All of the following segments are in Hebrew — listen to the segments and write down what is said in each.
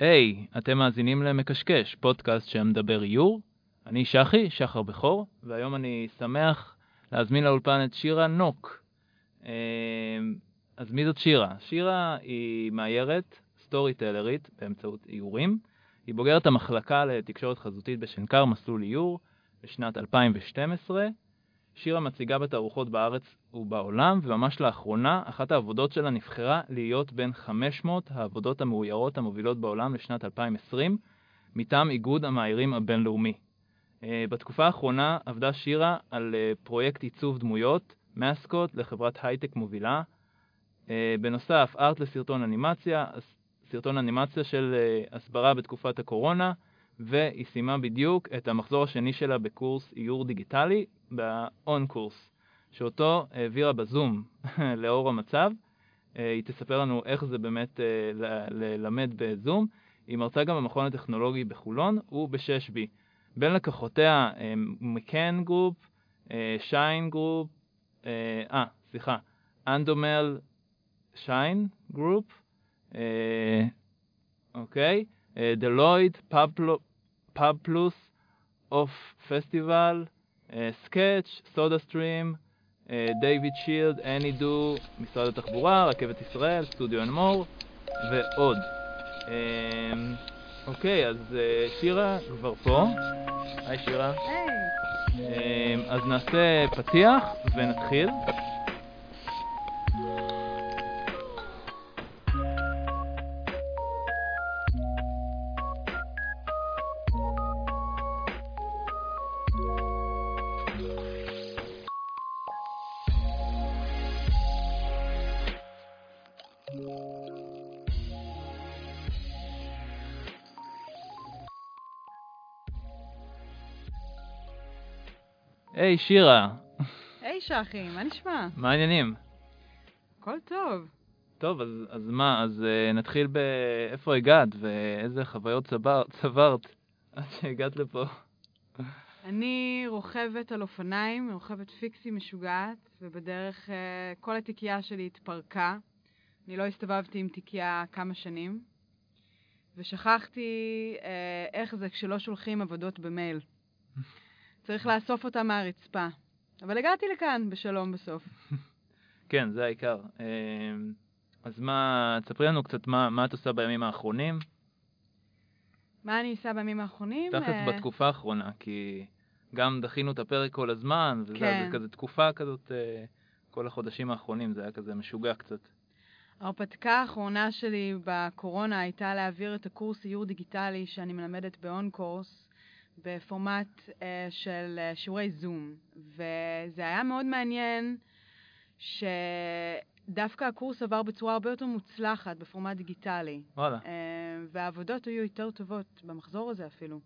היי, hey, אתם מאזינים למקשקש, פודקאסט שמדבר איור. אני שחי, שחר בכור, והיום אני שמח להזמין לאולפן את שירה נוק. אמ, אז מי זאת שירה? שירה היא מאיירת, סטורי טלרית באמצעות איורים. היא בוגרת המחלקה לתקשורת חזותית בשנקר מסלול איור בשנת 2012. שירה מציגה בתערוכות בארץ ובעולם, וממש לאחרונה אחת העבודות שלה נבחרה להיות בין 500 העבודות המאוירות המובילות בעולם לשנת 2020, מטעם איגוד המאיירים הבינלאומי. אה, בתקופה האחרונה עבדה שירה על אה, פרויקט עיצוב דמויות, מסקוט לחברת הייטק מובילה. אה, בנוסף, ארט לסרטון אנימציה, סרטון אנימציה של הסברה בתקופת הקורונה, והיא סיימה בדיוק את המחזור השני שלה בקורס איור דיגיטלי, ב-on קורס, שאותו העבירה בזום לאור המצב. היא תספר לנו איך זה באמת ללמד בזום. היא מרצה גם במכון הטכנולוגי בחולון וב-6B. בין לקוחותיה מקן גרופ, שיין גרופ, אה, סליחה, אנדומל שיין גרופ, אוקיי, דלויד, פאב פלוס, אוף פסטיבל, סקאץ', סודה סטרים, דיוויד שילד, אני דו, משרד התחבורה, רכבת ישראל, סטודיו אנד מור ועוד. אוקיי, אז uh, שירה כבר פה. היי שירה. היי. Um, אז נעשה פתיח ונתחיל. היי, שירה. היי, שחי, מה נשמע? מה העניינים? הכל טוב. טוב, אז, אז מה, אז uh, נתחיל באיפה הגעת ואיזה חוויות צבר, צברת עד שהגעת לפה. אני רוכבת על אופניים, רוכבת פיקסי משוגעת, ובדרך uh, כל התיקייה שלי התפרקה. אני לא הסתובבתי עם תיקייה כמה שנים, ושכחתי uh, איך זה כשלא שולחים עבודות במייל. צריך לאסוף אותה מהרצפה. אבל הגעתי לכאן בשלום בסוף. כן, זה העיקר. אמ, אז מה, תספרי לנו קצת מה, מה את עושה בימים האחרונים. מה אני עושה בימים האחרונים? תכלס uh... בתקופה האחרונה, כי גם דחינו את הפרק כל הזמן, וזה כן. כזה תקופה כזאת, uh, כל החודשים האחרונים, זה היה כזה משוגע קצת. ההרפתקה האחרונה שלי בקורונה הייתה להעביר את הקורס איור דיגיטלי שאני מלמדת באון קורס בפורמט uh, של uh, שיעורי זום, וזה היה מאוד מעניין שדווקא הקורס עבר בצורה הרבה יותר מוצלחת בפורמט דיגיטלי. וואלה. Uh, והעבודות היו יותר טובות במחזור הזה אפילו.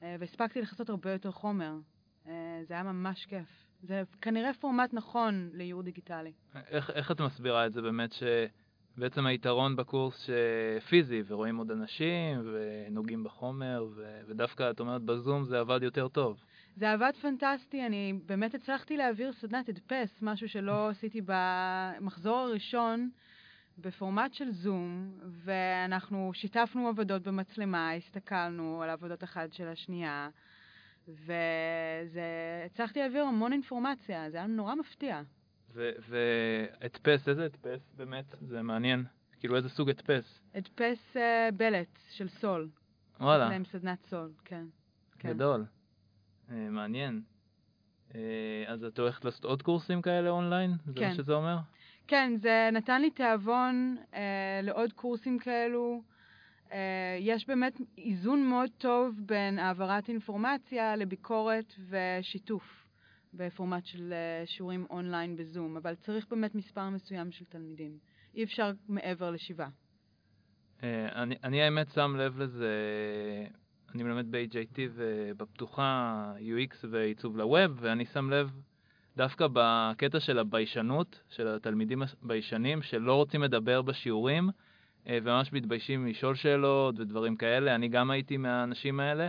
Uh, והספקתי לכסות הרבה יותר חומר. Uh, זה היה ממש כיף. זה כנראה פורמט נכון לאיור דיגיטלי. איך, איך את מסבירה את זה באמת ש... בעצם היתרון בקורס שפיזי, ורואים עוד אנשים, ונוגעים בחומר, ו... ודווקא, את אומרת, בזום זה עבד יותר טוב. זה עבד פנטסטי, אני באמת הצלחתי להעביר סדנת הדפס, משהו שלא עשיתי במחזור הראשון, בפורמט של זום, ואנחנו שיתפנו עבודות במצלמה, הסתכלנו על עבודות אחת של השנייה, והצלחתי להעביר המון אינפורמציה, זה היה נורא מפתיע. והדפס, איזה הדפס באמת? זה מעניין. כאילו איזה סוג הדפס? הדפס uh, בלט של סול. וואלה. להם סדנת סול, כן. כן. גדול. Uh, מעניין. Uh, אז את הולכת לעשות עוד קורסים כאלה אונליין? זה כן. מה שזה אומר? כן, זה נתן לי תיאבון uh, לעוד קורסים כאלו. Uh, יש באמת איזון מאוד טוב בין העברת אינפורמציה לביקורת ושיתוף. בפורמט של אה, שיעורים אונליין בזום, אבל צריך באמת מספר מסוים של תלמידים. אי אפשר מעבר לשבעה. אה, אני, אני האמת שם לב לזה, אני מלמד ב-HIT ובפתוחה UX ועיצוב לווב, ואני שם לב דווקא בקטע של הביישנות, של התלמידים הביישנים, שלא רוצים לדבר בשיעורים, אה, וממש מתביישים לשאול שאלות ודברים כאלה. אני גם הייתי מהאנשים האלה.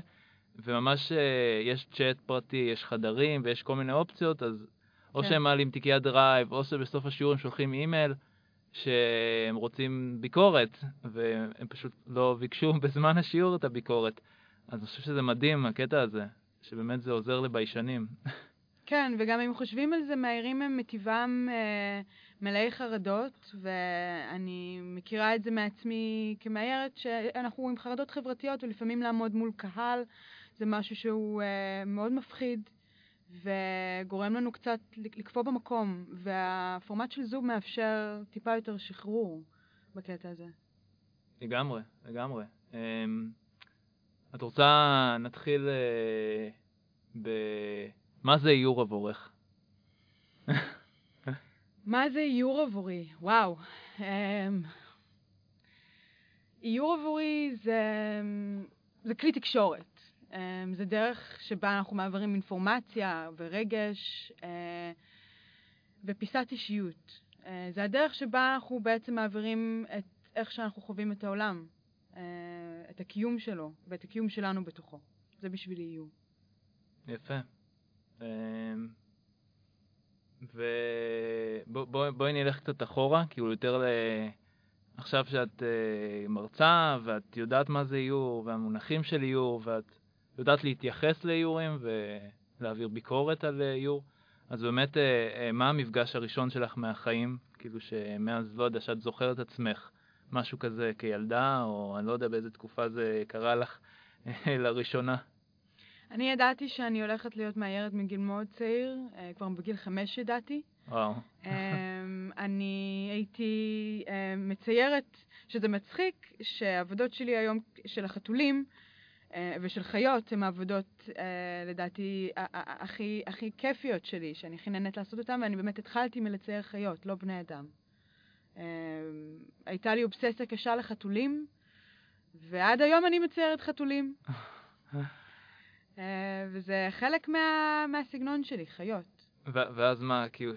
וממש אה, יש צ'אט פרטי, יש חדרים ויש כל מיני אופציות, אז או כן. שהם מעלים תיקיית Drive, או שבסוף השיעור הם שולחים אימייל, שהם רוצים ביקורת, והם פשוט לא ביקשו בזמן השיעור את הביקורת. אז אני חושב שזה מדהים, הקטע הזה, שבאמת זה עוזר לביישנים. כן, וגם אם חושבים על זה, מאיירים הם מטבעם אה, מלאי חרדות, ואני מכירה את זה מעצמי כמאיירת, שאנחנו עם חרדות חברתיות, ולפעמים לעמוד מול קהל זה משהו שהוא אה, מאוד מפחיד, וגורם לנו קצת לקפוא במקום, והפורמט של זום מאפשר טיפה יותר שחרור בקטע הזה. לגמרי, לגמרי. Um, את רוצה, נתחיל uh, ב... מה זה איור עבורך? מה זה איור עבורי? וואו. Um, איור עבורי זה, זה כלי תקשורת. Um, זה דרך שבה אנחנו מעבירים אינפורמציה ורגש uh, ופיסת אישיות. Uh, זה הדרך שבה אנחנו בעצם מעבירים את איך שאנחנו חווים את העולם, uh, את הקיום שלו ואת הקיום שלנו בתוכו. זה בשבילי איור. יפה. אמ, ובואי בוא, נלך קצת אחורה, כאילו יותר ל... עכשיו שאת מרצה ואת יודעת מה זה איור והמונחים של איור ואת יודעת להתייחס לאיורים ולהעביר ביקורת על אה, איור, אז באמת uh, uh, מה המפגש הראשון שלך מהחיים, כאילו שמאז, לא יודע, שאת זוכרת עצמך, משהו כזה כילדה, או אני לא יודע באיזה תקופה זה קרה לך לראשונה? אני ידעתי שאני הולכת להיות מאיירת מגיל מאוד צעיר, אה, כבר בגיל חמש ידעתי. וואו. אמ, אני הייתי אה, מציירת, שזה מצחיק, שהעבודות שלי היום של החתולים אה, ושל חיות הן העבודות, לדעתי, הכי, הכי כיפיות שלי, שאני הכי נהנית לעשות אותן, ואני באמת התחלתי מלצייר חיות, לא בני אדם. אמ, הייתה לי אובססיה קשה לחתולים, ועד היום אני מציירת חתולים. אה, וזה חלק מה, מהסגנון שלי, חיות. ואז מה, כאילו,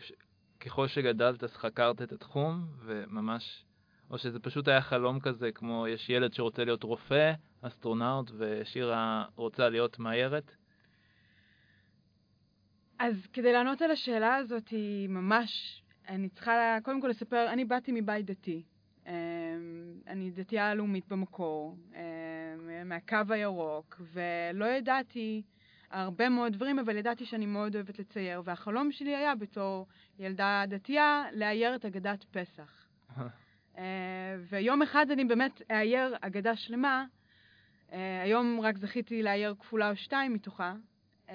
ככל שגדלת אז חקרת את התחום, וממש, או שזה פשוט היה חלום כזה, כמו יש ילד שרוצה להיות רופא, אסטרונאוט, ושירה רוצה להיות מאיירת? אז כדי לענות על השאלה הזאת, היא ממש, אני צריכה קודם כל לספר, אני באתי מבית דתי. אה, אני דתייה לאומית במקור. אה, מהקו הירוק, ולא ידעתי הרבה מאוד דברים, אבל ידעתי שאני מאוד אוהבת לצייר, והחלום שלי היה בתור ילדה דתייה לאייר את אגדת פסח. אה, ויום אחד אני באמת אאייר אגדה שלמה, אה, היום רק זכיתי לאייר כפולה או שתיים מתוכה, אה,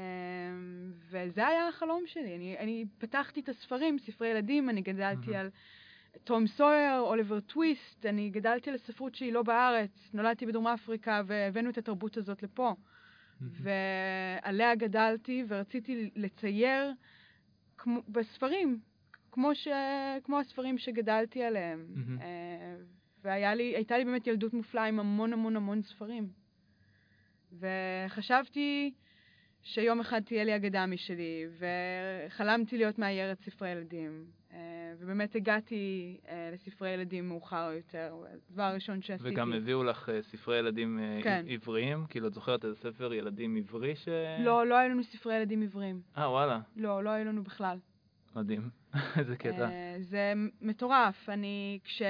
וזה היה החלום שלי. אני, אני פתחתי את הספרים, ספרי ילדים, אני גדלתי על תום סויר, אוליבר טוויסט, אני גדלתי על הספרות שהיא לא בארץ, נולדתי בדרום אפריקה והבאנו את התרבות הזאת לפה. ועליה גדלתי ורציתי לצייר כמו, בספרים, כמו, ש, כמו הספרים שגדלתי עליהם. והייתה לי באמת ילדות מופלאה עם המון המון המון ספרים. וחשבתי שיום אחד תהיה לי אגדה משלי, וחלמתי להיות מאיירת ספרי ילדים. אה, ובאמת הגעתי אה, לספרי ילדים מאוחר יותר, הדבר הראשון שעשיתי. וגם הביאו לך אה, ספרי ילדים כן. עבריים? כאילו, את זוכרת איזה ספר ילדים עברי ש... לא, לא היו לנו ספרי ילדים עבריים. אה, וואלה. לא, לא היו לנו בכלל. מדהים. איזה קטע. זה מטורף. אני, כש...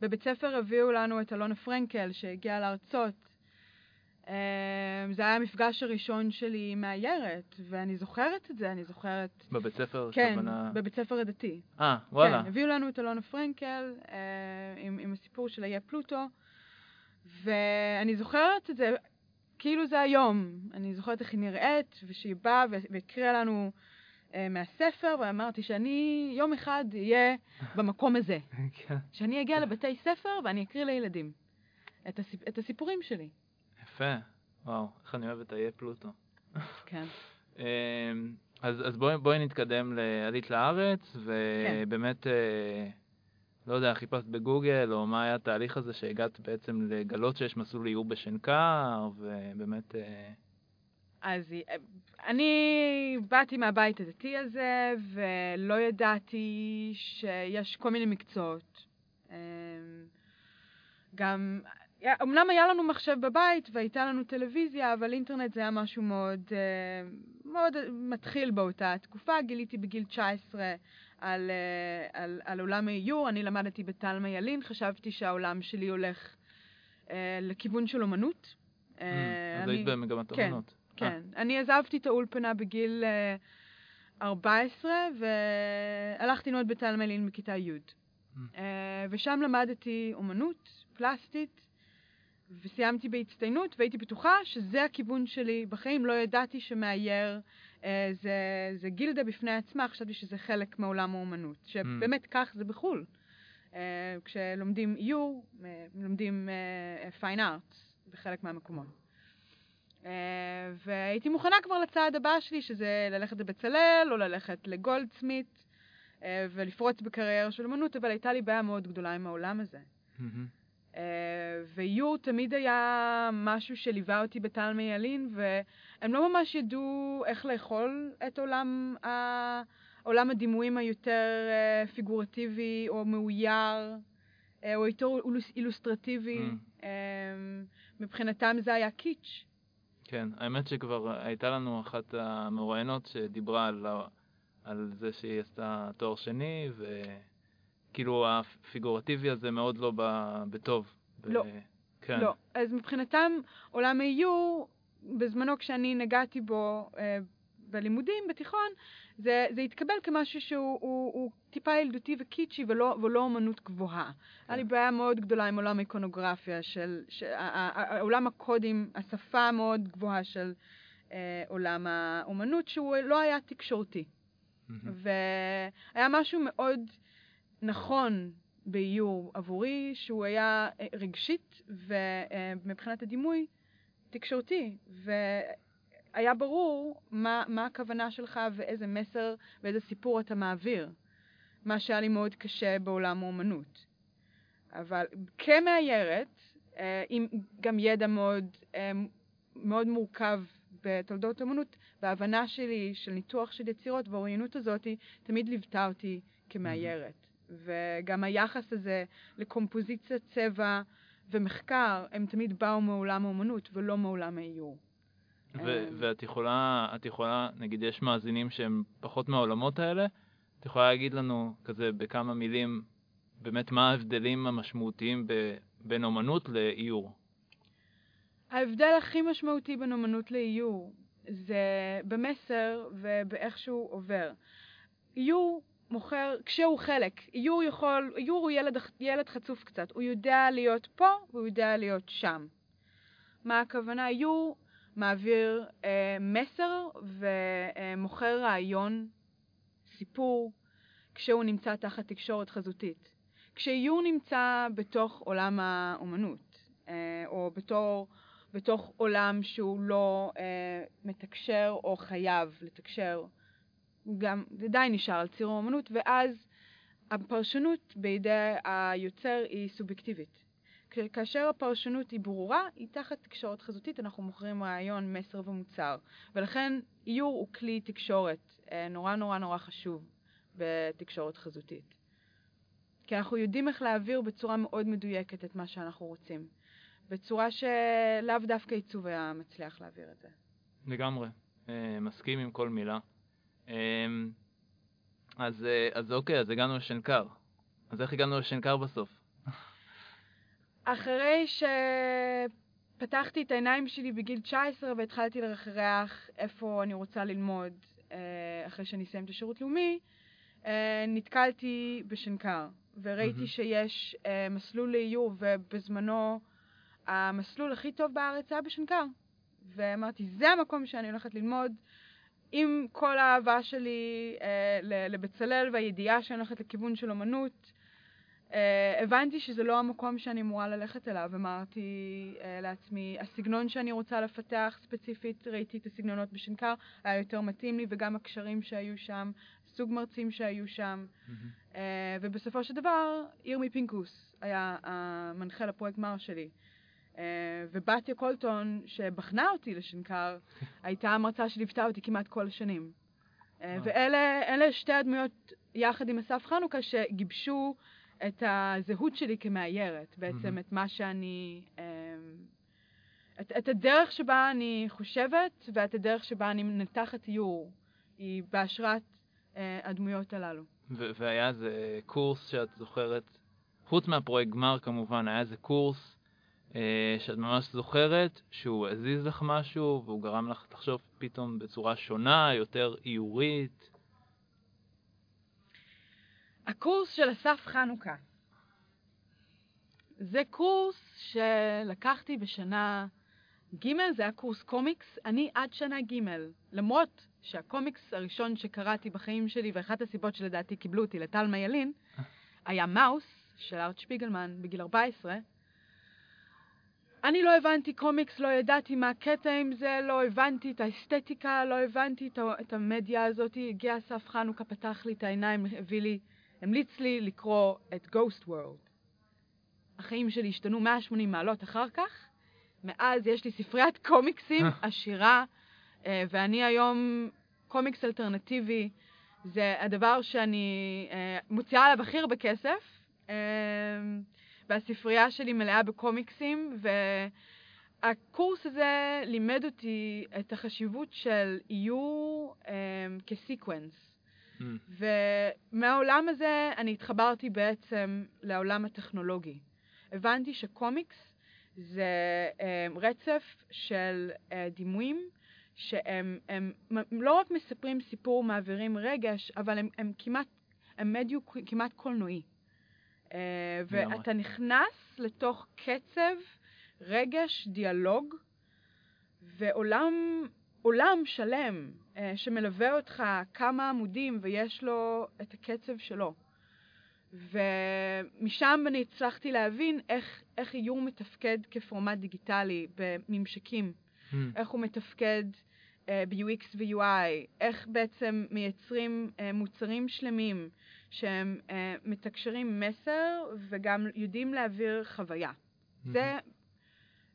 בבית ספר הביאו לנו את אלונה פרנקל, שהגיעה להרצות, אמ, זה היה המפגש הראשון שלי עם מאיירת, ואני זוכרת את זה, אני זוכרת... בבית ספר? כן, כוונה... בבית ספר הדתי. אה, וואלה. כן, הביאו לנו את אלונה פרנקל אה, עם, עם הסיפור של האי פלוטו, ואני זוכרת את זה כאילו זה היום. אני זוכרת איך היא נראית, ושהיא באה והקריאה לנו אה, מהספר, ואמרתי שאני יום אחד אהיה במקום הזה. כן. שאני אגיע לבתי ספר ואני אקריא לילדים את, הסיפ... את הסיפורים שלי. יפה, וואו, איך אני אוהב את האיי פלוטו. כן. אמ, אז, אז בואי, בואי נתקדם לעלית לארץ, ובאמת, כן. לא יודע, חיפשת בגוגל, או מה היה התהליך הזה שהגעת בעצם לגלות שיש מסלול איור בשנקר, ובאמת... אה, אז אה, אני באתי מהבית הדתי הזה, ולא ידעתי שיש כל מיני מקצועות. אמ, גם אמנם היה לנו מחשב בבית והייתה לנו טלוויזיה, אבל אינטרנט זה היה משהו מאוד, אה, מאוד מתחיל באותה תקופה, גיליתי בגיל 19 על, אה, על, על עולם האיור, אני למדתי בתלמה ילין, חשבתי שהעולם שלי הולך אה, לכיוון של אומנות. Mm, אז היית במגמת כן, אומנות. כן, אה. אני עזבתי את האולפנה בגיל 14 והלכתי ללמוד בתלמה ילין מכיתה י'. Mm. ושם למדתי אומנות פלסטית, וסיימתי בהצטיינות, והייתי בטוחה שזה הכיוון שלי בחיים. לא ידעתי שמאייר אה, זה, זה גילדה בפני עצמה, חשבתי שזה חלק מעולם האומנות. שבאמת. כך זה בחו"ל. אה, כשלומדים איור, אה, לומדים פיין אה, ארטס בחלק מהמקומות. אה, והייתי מוכנה כבר לצעד הבא שלי, שזה ללכת לבצלאל או ללכת לגולדסמית אה, ולפרוץ בקריירה של אמנות, אבל הייתה לי בעיה מאוד גדולה עם העולם הזה. Mm-hmm. אה, ואיור תמיד היה משהו שליווה אותי בתלמי ילין, והם לא ממש ידעו איך לאכול את עולם, ה... עולם הדימויים היותר פיגורטיבי או מאויר, או יותר אילוסטרטיבי. Mm. מבחינתם זה היה קיץ'. כן, האמת שכבר הייתה לנו אחת המרואיינות שדיברה על, על זה שהיא עשתה תואר שני, ו... כאילו הפיגורטיבי הזה מאוד לא בטוב. לא. כן. לא. אז מבחינתם עולם האיור, בזמנו כשאני נגעתי בו אה, בלימודים, בתיכון, זה, זה התקבל כמשהו שהוא הוא, הוא טיפה ילדותי וקיצ'י ולא, ולא אומנות גבוהה. היה לי כן. בעיה מאוד גדולה עם עולם האיקונוגרפיה, של, של עולם הקודים, השפה המאוד גבוהה של אה, עולם האומנות, שהוא לא היה תקשורתי. והיה משהו מאוד... נכון באיור עבורי, שהוא היה אה, רגשית ומבחינת הדימוי תקשורתי, והיה ברור מה, מה הכוונה שלך ואיזה מסר ואיזה סיפור אתה מעביר, מה שהיה לי מאוד קשה בעולם האומנות. אבל כמאיירת, אה, עם גם ידע מאוד, אה, מאוד מורכב בתולדות האומנות, וההבנה שלי של ניתוח של יצירות והאוריינות הזאת תמיד ליוותה אותי כמאיירת. וגם היחס הזה לקומפוזיציה, צבע ומחקר, הם תמיד באו מעולם האומנות ולא מעולם האיור. אמ. ואת יכולה, את יכולה, נגיד יש מאזינים שהם פחות מהעולמות האלה, את יכולה להגיד לנו כזה בכמה מילים באמת מה ההבדלים המשמעותיים ב- בין אומנות לאיור? ההבדל הכי משמעותי בין אומנות לאיור זה במסר ובאיך שהוא עובר. איור מוכר, כשהוא חלק, איור יכול, איור הוא ילד, ילד חצוף קצת, הוא יודע להיות פה והוא יודע להיות שם. מה הכוונה? איור מעביר אה, מסר ומוכר רעיון, סיפור, כשהוא נמצא תחת תקשורת חזותית. כשאיור נמצא בתוך עולם האומנות, אה, או בתור, בתוך עולם שהוא לא אה, מתקשר או חייב לתקשר, גם, די נשאר על ציר האומנות, ואז הפרשנות בידי היוצר היא סובייקטיבית. כאשר הפרשנות היא ברורה, היא תחת תקשורת חזותית, אנחנו מוכרים רעיון, מסר ומוצר. ולכן איור הוא כלי תקשורת אה, נורא נורא נורא חשוב בתקשורת חזותית. כי אנחנו יודעים איך להעביר בצורה מאוד מדויקת את מה שאנחנו רוצים. בצורה שלאו דווקא עיצוב היה מצליח להעביר את זה. לגמרי. אה, מסכים עם כל מילה. אמ, אז, אה, אז אוקיי, אז הגענו לשנקר. אז איך הגענו לשנקר בסוף? אחרי שפתחתי את העיניים שלי בגיל 19 והתחלתי לרחרח איפה אני רוצה ללמוד אה, אחרי שאני אסיים את השירות לאומי, אה, נתקלתי בשנקר, וראיתי mm-hmm. שיש מסלול לאיור, ובזמנו המסלול הכי טוב בארץ היה בשנקר. ואמרתי, זה המקום שאני הולכת ללמוד. עם כל האהבה שלי אה, לבצלאל והידיעה שאני הולכת לכיוון של אמנות, אה, הבנתי שזה לא המקום שאני אמורה ללכת אליו. אמרתי אה, לעצמי, הסגנון שאני רוצה לפתח ספציפית, ראיתי את הסגנונות בשנקר, היה יותר מתאים לי, וגם הקשרים שהיו שם, סוג מרצים שהיו שם. Mm-hmm. אה, ובסופו של דבר, ירמי פינקוס היה המנחה לפרויקט מר שלי. אה, ובתיה קולטון, שבחנה אותי לשנקר, הייתה המרצה שליוותה אותי כמעט כל השנים. אה, ואלה שתי הדמויות, יחד עם אסף חנוכה, שגיבשו את הזהות שלי כמאיירת, בעצם את מה שאני... אה, את, את הדרך שבה אני חושבת ואת הדרך שבה אני מנתחת איור היא בהשראת אה, הדמויות הללו. ו- והיה איזה קורס שאת זוכרת, חוץ מהפרויקט גמר כמובן, היה איזה קורס אה, שאת ממש זוכרת שהוא הזיז לך משהו והוא גרם לך לחשוב פתאום בצורה שונה, יותר איורית? הקורס של אסף חנוכה. זה קורס שלקחתי בשנה ג', זה היה קורס קומיקס. אני עד שנה ג', למרות שהקומיקס הראשון שקראתי בחיים שלי, ואחת הסיבות שלדעתי קיבלו אותי לטלמה ילין, היה מאוס של ארט שפיגלמן בגיל 14. אני לא הבנתי קומיקס, לא ידעתי מה הקטע עם זה, לא הבנתי את האסתטיקה, לא הבנתי את המדיה הזאת. הגיע אסף חנוכה, פתח לי את העיניים, הביא לי, המליץ לי לקרוא את Ghost World. החיים שלי השתנו 180 מעלות אחר כך. מאז יש לי ספריית קומיקסים עשירה, אה, ואני היום קומיקס אלטרנטיבי. זה הדבר שאני אה, מוציאה עליו הכי הרבה כסף, אה, והספרייה שלי מלאה בקומיקסים, והקורס הזה לימד אותי את החשיבות של איור כסיקוונס. Mm. ומהעולם הזה אני התחברתי בעצם לעולם הטכנולוגי. הבנתי שקומיקס זה um, רצף של uh, דימויים שהם הם, הם לא רק מספרים סיפור, מעבירים רגש, אבל הם, הם כמעט, הם מדיו כמעט קולנועי. Uh, ואתה נכנס לתוך קצב, רגש, דיאלוג, ועולם עולם שלם uh, שמלווה אותך כמה עמודים ויש לו את הקצב שלו. ומשם אני הצלחתי להבין איך, איך איור מתפקד כפורמט דיגיטלי בממשקים, hmm. איך הוא מתפקד uh, ב-UX ו-UI, איך בעצם מייצרים uh, מוצרים שלמים שהם uh, מתקשרים מסר וגם יודעים להעביר חוויה. Hmm. זה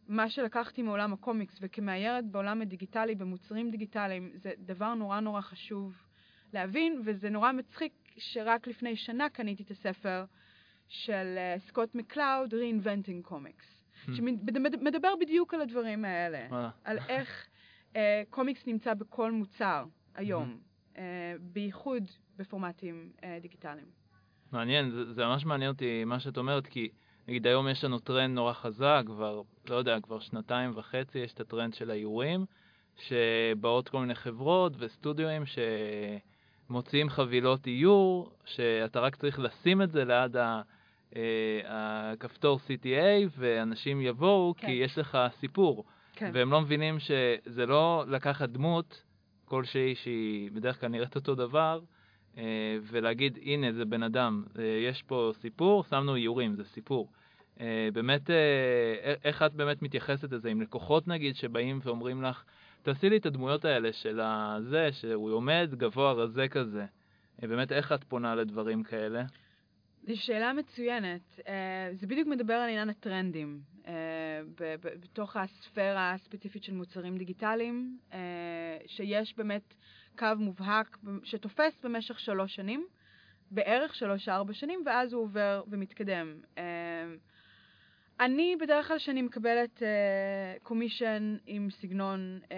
מה שלקחתי מעולם הקומיקס, וכמאיירת בעולם הדיגיטלי, במוצרים דיגיטליים, זה דבר נורא נורא חשוב להבין, וזה נורא מצחיק שרק לפני שנה קניתי את הספר של uh, סקוט מקלאוד, Reinventing Comics, hmm. שמדבר בדיוק על הדברים האלה. על איך uh, קומיקס נמצא בכל מוצר היום, אה, בייחוד בפורמטים אה, דיגיטליים. מעניין, זה, זה ממש מעניין אותי מה שאת אומרת, כי נגיד היום יש לנו טרנד נורא חזק, כבר, לא יודע, כבר שנתיים וחצי יש את הטרנד של האיורים, שבאות כל מיני חברות וסטודיואים ש... מוציאים חבילות איור, שאתה רק צריך לשים את זה ליד ה... אה, הכפתור CTA, ואנשים יבואו כן. כי יש לך סיפור. כן. והם לא מבינים שזה לא לקחת דמות כלשהי שהיא בדרך כלל נראית אותו דבר, ולהגיד, הנה, זה בן אדם, אה, יש פה סיפור, שמנו איורים, זה סיפור. באמת, איך את באמת מתייחסת לזה? עם לקוחות נגיד שבאים ואומרים לך, תעשי לי את הדמויות האלה של הזה, שהוא עומד גבוה רזה כזה. אה, באמת, איך את פונה לדברים כאלה? זו שאלה מצוינת. אה, זה בדיוק מדבר על עניין הטרנדים. אה, בתוך הספירה הספציפית של מוצרים דיגיטליים, שיש באמת קו מובהק שתופס במשך שלוש שנים, בערך שלוש-ארבע שנים, ואז הוא עובר ומתקדם. אני בדרך כלל כשאני מקבלת קומישן uh, עם סגנון uh,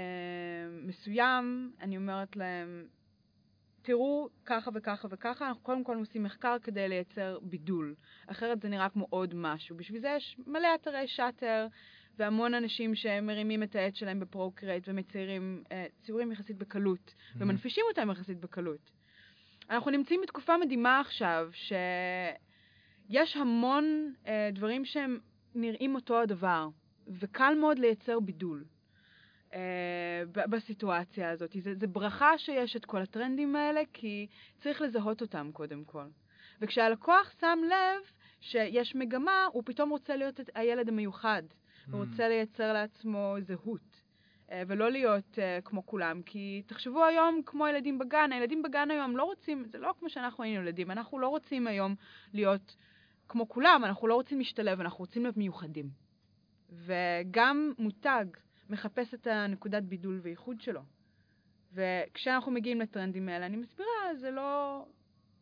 מסוים, אני אומרת להם, תראו ככה וככה וככה, אנחנו קודם כל עושים מחקר כדי לייצר בידול, אחרת זה נראה כמו עוד משהו. בשביל זה יש מלא אתרי Shutter והמון אנשים שמרימים את העט שלהם ב-Procreate ומציירים אה, ציורים יחסית בקלות, mm-hmm. ומנפישים אותם יחסית בקלות. אנחנו נמצאים בתקופה מדהימה עכשיו, שיש המון אה, דברים שהם נראים אותו הדבר, וקל מאוד לייצר בידול אה, בסיטואציה הזאת. זה, זה ברכה שיש את כל הטרנדים האלה, כי צריך לזהות אותם קודם כל. וכשהלקוח שם לב שיש מגמה, הוא פתאום רוצה להיות הילד המיוחד. Mm. הוא רוצה לייצר לעצמו זהות. uh, ולא להיות uh, כמו כולם, כי תחשבו היום כמו ילדים בגן, הילדים בגן היום לא רוצים, זה לא כמו שאנחנו היינו ילדים, אנחנו לא רוצים היום להיות כמו כולם, אנחנו לא רוצים להשתלב, אנחנו רוצים להיות מיוחדים. וגם מותג מחפש את הנקודת בידול וייחוד שלו. וכשאנחנו מגיעים לטרנדים האלה, אני מסבירה, זה לא,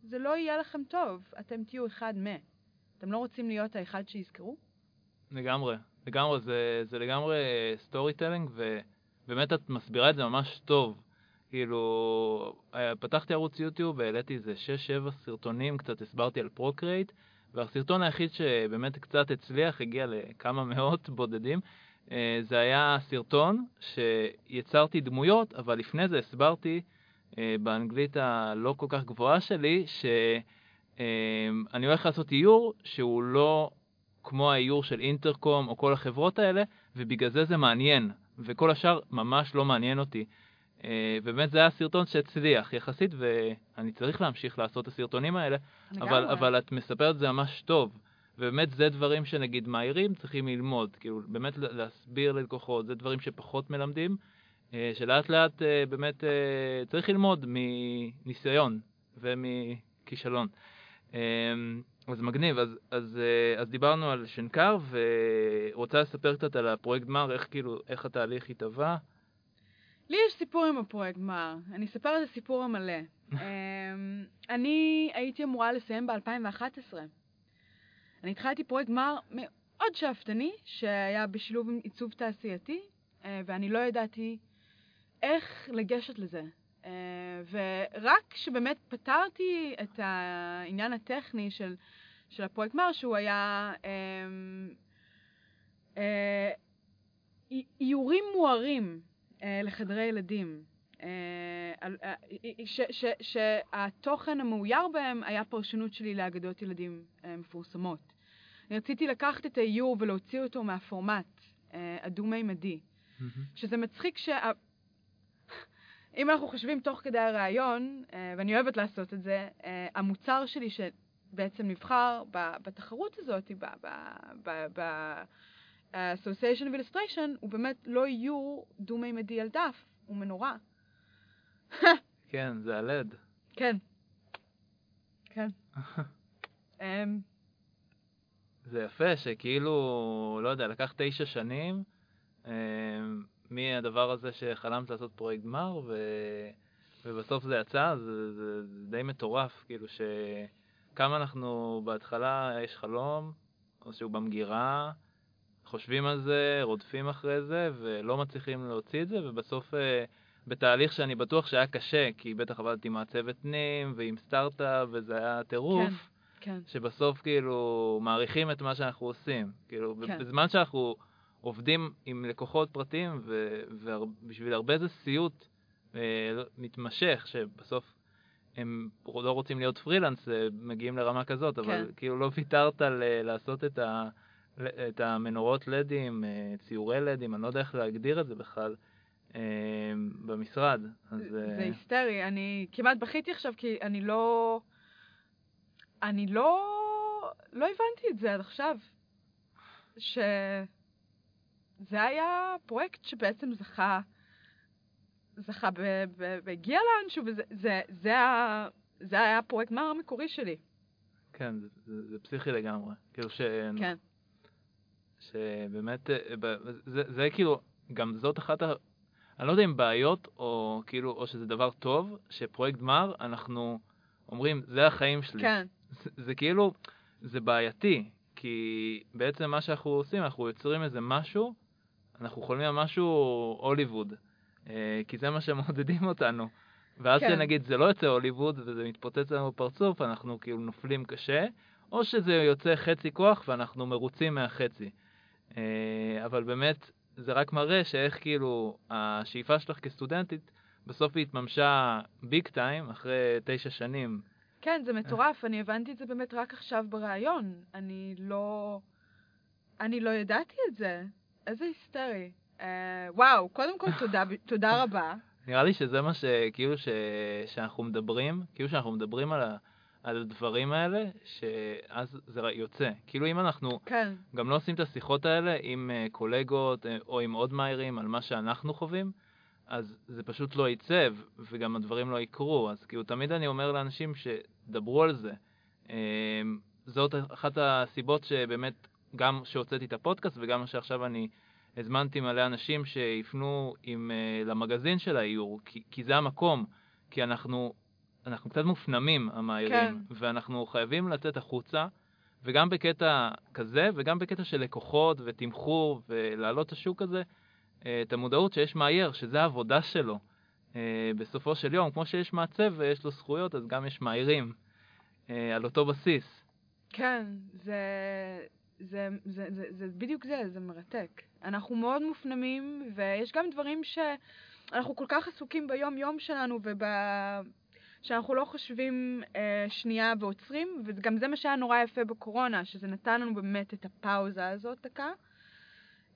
זה לא יהיה לכם טוב, אתם תהיו אחד מ... אתם לא רוצים להיות האחד שיזכרו? לגמרי. לגמרי, זה, זה לגמרי storytelling, ובאמת את מסבירה את זה ממש טוב. כאילו, אה, פתחתי ערוץ יוטיוב והעליתי איזה 6-7 סרטונים, קצת הסברתי על Procreate, והסרטון היחיד שבאמת קצת הצליח, הגיע לכמה מאות בודדים, אה, זה היה סרטון שיצרתי דמויות, אבל לפני זה הסברתי אה, באנגלית הלא כל כך גבוהה שלי, שאני הולך לעשות איור שהוא לא כמו האיור של אינטרקום או כל החברות האלה, ובגלל זה זה מעניין, וכל השאר ממש לא מעניין אותי. אה, באמת זה היה סרטון שהצליח יחסית, ואני צריך להמשיך לעשות את הסרטונים האלה, אבל, אבל את מספרת זה ממש טוב. ובאמת זה דברים שנגיד מהירים צריכים ללמוד, כאילו באמת להסביר ללקוחות, זה דברים שפחות מלמדים, אה, שלאט לאט אה, באמת צריך ללמוד מניסיון ומכישלון. אז מגניב, אז, אז, אז דיברנו על שנקר, ורוצה לספר קצת על הפרויקט גמר, איך כאילו, איך התהליך התהווה. לי יש סיפור עם הפרויקט גמר, אני אספר את הסיפור המלא. אמ, אני הייתי אמורה לסיים ב-2011. אני התחלתי פרויקט גמר מאוד שאפתני, שהיה בשילוב עם עיצוב תעשייתי, אה, ואני לא ידעתי איך לגשת לזה. אה, ורק כשבאמת פתרתי את העניין הטכני של, של הפרויקט גמר, שהוא היה אמ, אה, איורים מוארים. אה, לחדרי ילדים, שהתוכן המאויר בהם היה פרשנות שלי לאגדות ילדים מפורסמות. אני רציתי לקחת את האיור ולהוציא אותו מהפורמט הדו-מימדי, שזה מצחיק שה... אם אנחנו חושבים תוך כדי הרעיון, ואני אוהבת לעשות את זה, המוצר שלי שבעצם נבחר בתחרות הזאת, ה-Association of Illustration הוא באמת לא איור דו-מימדי על דף, הוא מנורה. כן, זה הלד. כן. כן. אמ, זה יפה שכאילו, לא יודע, לקח תשע שנים אמ, מהדבר הזה שחלמת לעשות פרויקט גמר, ו... ובסוף זה יצא, זה, זה, זה די מטורף, כאילו שכמה אנחנו בהתחלה יש חלום, או שהוא במגירה, חושבים על זה, רודפים אחרי זה, ולא מצליחים להוציא את זה, ובסוף אה, בתהליך שאני בטוח שהיה קשה, כי בטח עבדתי עם מעצבת פנים ועם סטארט-אפ, וזה היה טירוף, כן, כן. שבסוף כאילו מעריכים את מה שאנחנו עושים. כאילו, כן. בזמן שאנחנו עובדים עם לקוחות פרטיים, ובשביל הרבה זה סיוט אה, מתמשך, שבסוף הם לא רוצים להיות פרילנס, אה, מגיעים לרמה כזאת, אבל כן. כאילו לא ויתרת לעשות את ה... את המנורות לדים, אה, ציורי לדים, אני לא יודע איך להגדיר את זה בכלל, אה, במשרד. אז, זה אה, היסטרי, אני כמעט בכיתי עכשיו כי אני לא... אני לא... לא הבנתי את זה עד עכשיו. שזה היה פרויקט שבעצם זכה, זכה, והגיע לאנשהו, וזה זה, זה, זה היה הפרויקט מה המקורי שלי. כן, זה, זה, זה פסיכי לגמרי. כאילו ש... כן. שבאמת, אה, זה, זה כאילו, גם זאת אחת ה... אני לא יודע אם בעיות, או כאילו, או שזה דבר טוב, שפרויקט גמר, אנחנו אומרים, זה החיים שלי. כן. זה, זה כאילו, זה בעייתי, כי בעצם מה שאנחנו עושים, אנחנו יוצרים איזה משהו, אנחנו חולמים על משהו הוליווד, אה, כי זה מה שמעודדים אותנו. ואז כן. שנגיד זה לא יוצא הוליווד וזה מתפוצץ לנו בפרצוף, אנחנו כאילו נופלים קשה, או שזה יוצא חצי כוח ואנחנו מרוצים מהחצי. אה, אבל באמת, זה רק מראה שאיך כאילו השאיפה שלך כסטודנטית, בסוף היא התממשה ביג טיים אחרי תשע שנים. כן, זה מטורף, אני הבנתי את זה באמת רק עכשיו בריאיון. אני לא... אני לא ידעתי את זה. איזה היסטרי. Uh, וואו, קודם כל תודה, תודה רבה. נראה לי שזה מה שכאילו ש... שאנחנו מדברים, כאילו שאנחנו מדברים על ה... על הדברים האלה, שאז זה יוצא. כאילו אם אנחנו כן. גם לא עושים את השיחות האלה עם uh, קולגות uh, או עם עוד מאיירים על מה שאנחנו חווים, אז זה פשוט לא יצא, וגם הדברים לא יקרו. אז כאילו תמיד אני אומר לאנשים שדברו על זה. Uh, זאת אחת הסיבות שבאמת, גם שהוצאתי את הפודקאסט וגם שעכשיו אני הזמנתי מלא אנשים שיפנו עם, uh, למגזין של האיור, כי, כי זה המקום. כי אנחנו אנחנו קצת מופנמים, המאיירים, כן. ואנחנו חייבים לצאת החוצה וגם בקטע כזה, וגם בקטע של לקוחות ותמחור ולהעלות את השוק הזה, אה, את המודעות שיש מאייר, שזה העבודה שלו. אה, בסופו של יום, כמו שיש מעצב ויש לו זכויות, אז גם יש מאיירים אה, על אותו בסיס. כן, זה, זה, זה, זה, זה בדיוק זה, זה מרתק. אנחנו מאוד מופנמים, ויש גם דברים שאנחנו כל כך עסוקים ביום-יום שלנו וב... שאנחנו לא חושבים אה, שנייה ועוצרים, וגם זה מה שהיה נורא יפה בקורונה, שזה נתן לנו באמת את הפאוזה הזאת דקה.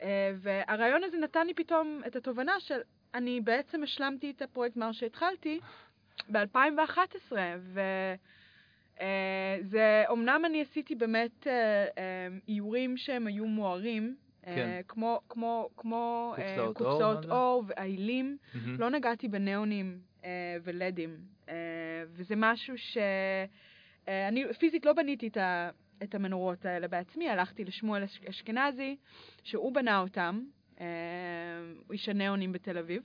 אה, והרעיון הזה נתן לי פתאום את התובנה של אני בעצם השלמתי את הפרויקט מר שהתחלתי ב-2011, וזה, אה, אמנם אני עשיתי באמת אה, אה, איורים שהם היו מוארים, כן. כמו, כמו, כמו קופסאות קופסאות אור, אור ועילים, מהמם. לא נגעתי בניאונים ולדים, וזה משהו ש... אה, אני פיזית לא בניתי את, ה, את המנורות האלה בעצמי, הלכתי לשמואל אש- אשכנזי, שהוא בנה אותם, הוא איש הניאונים בתל אביב,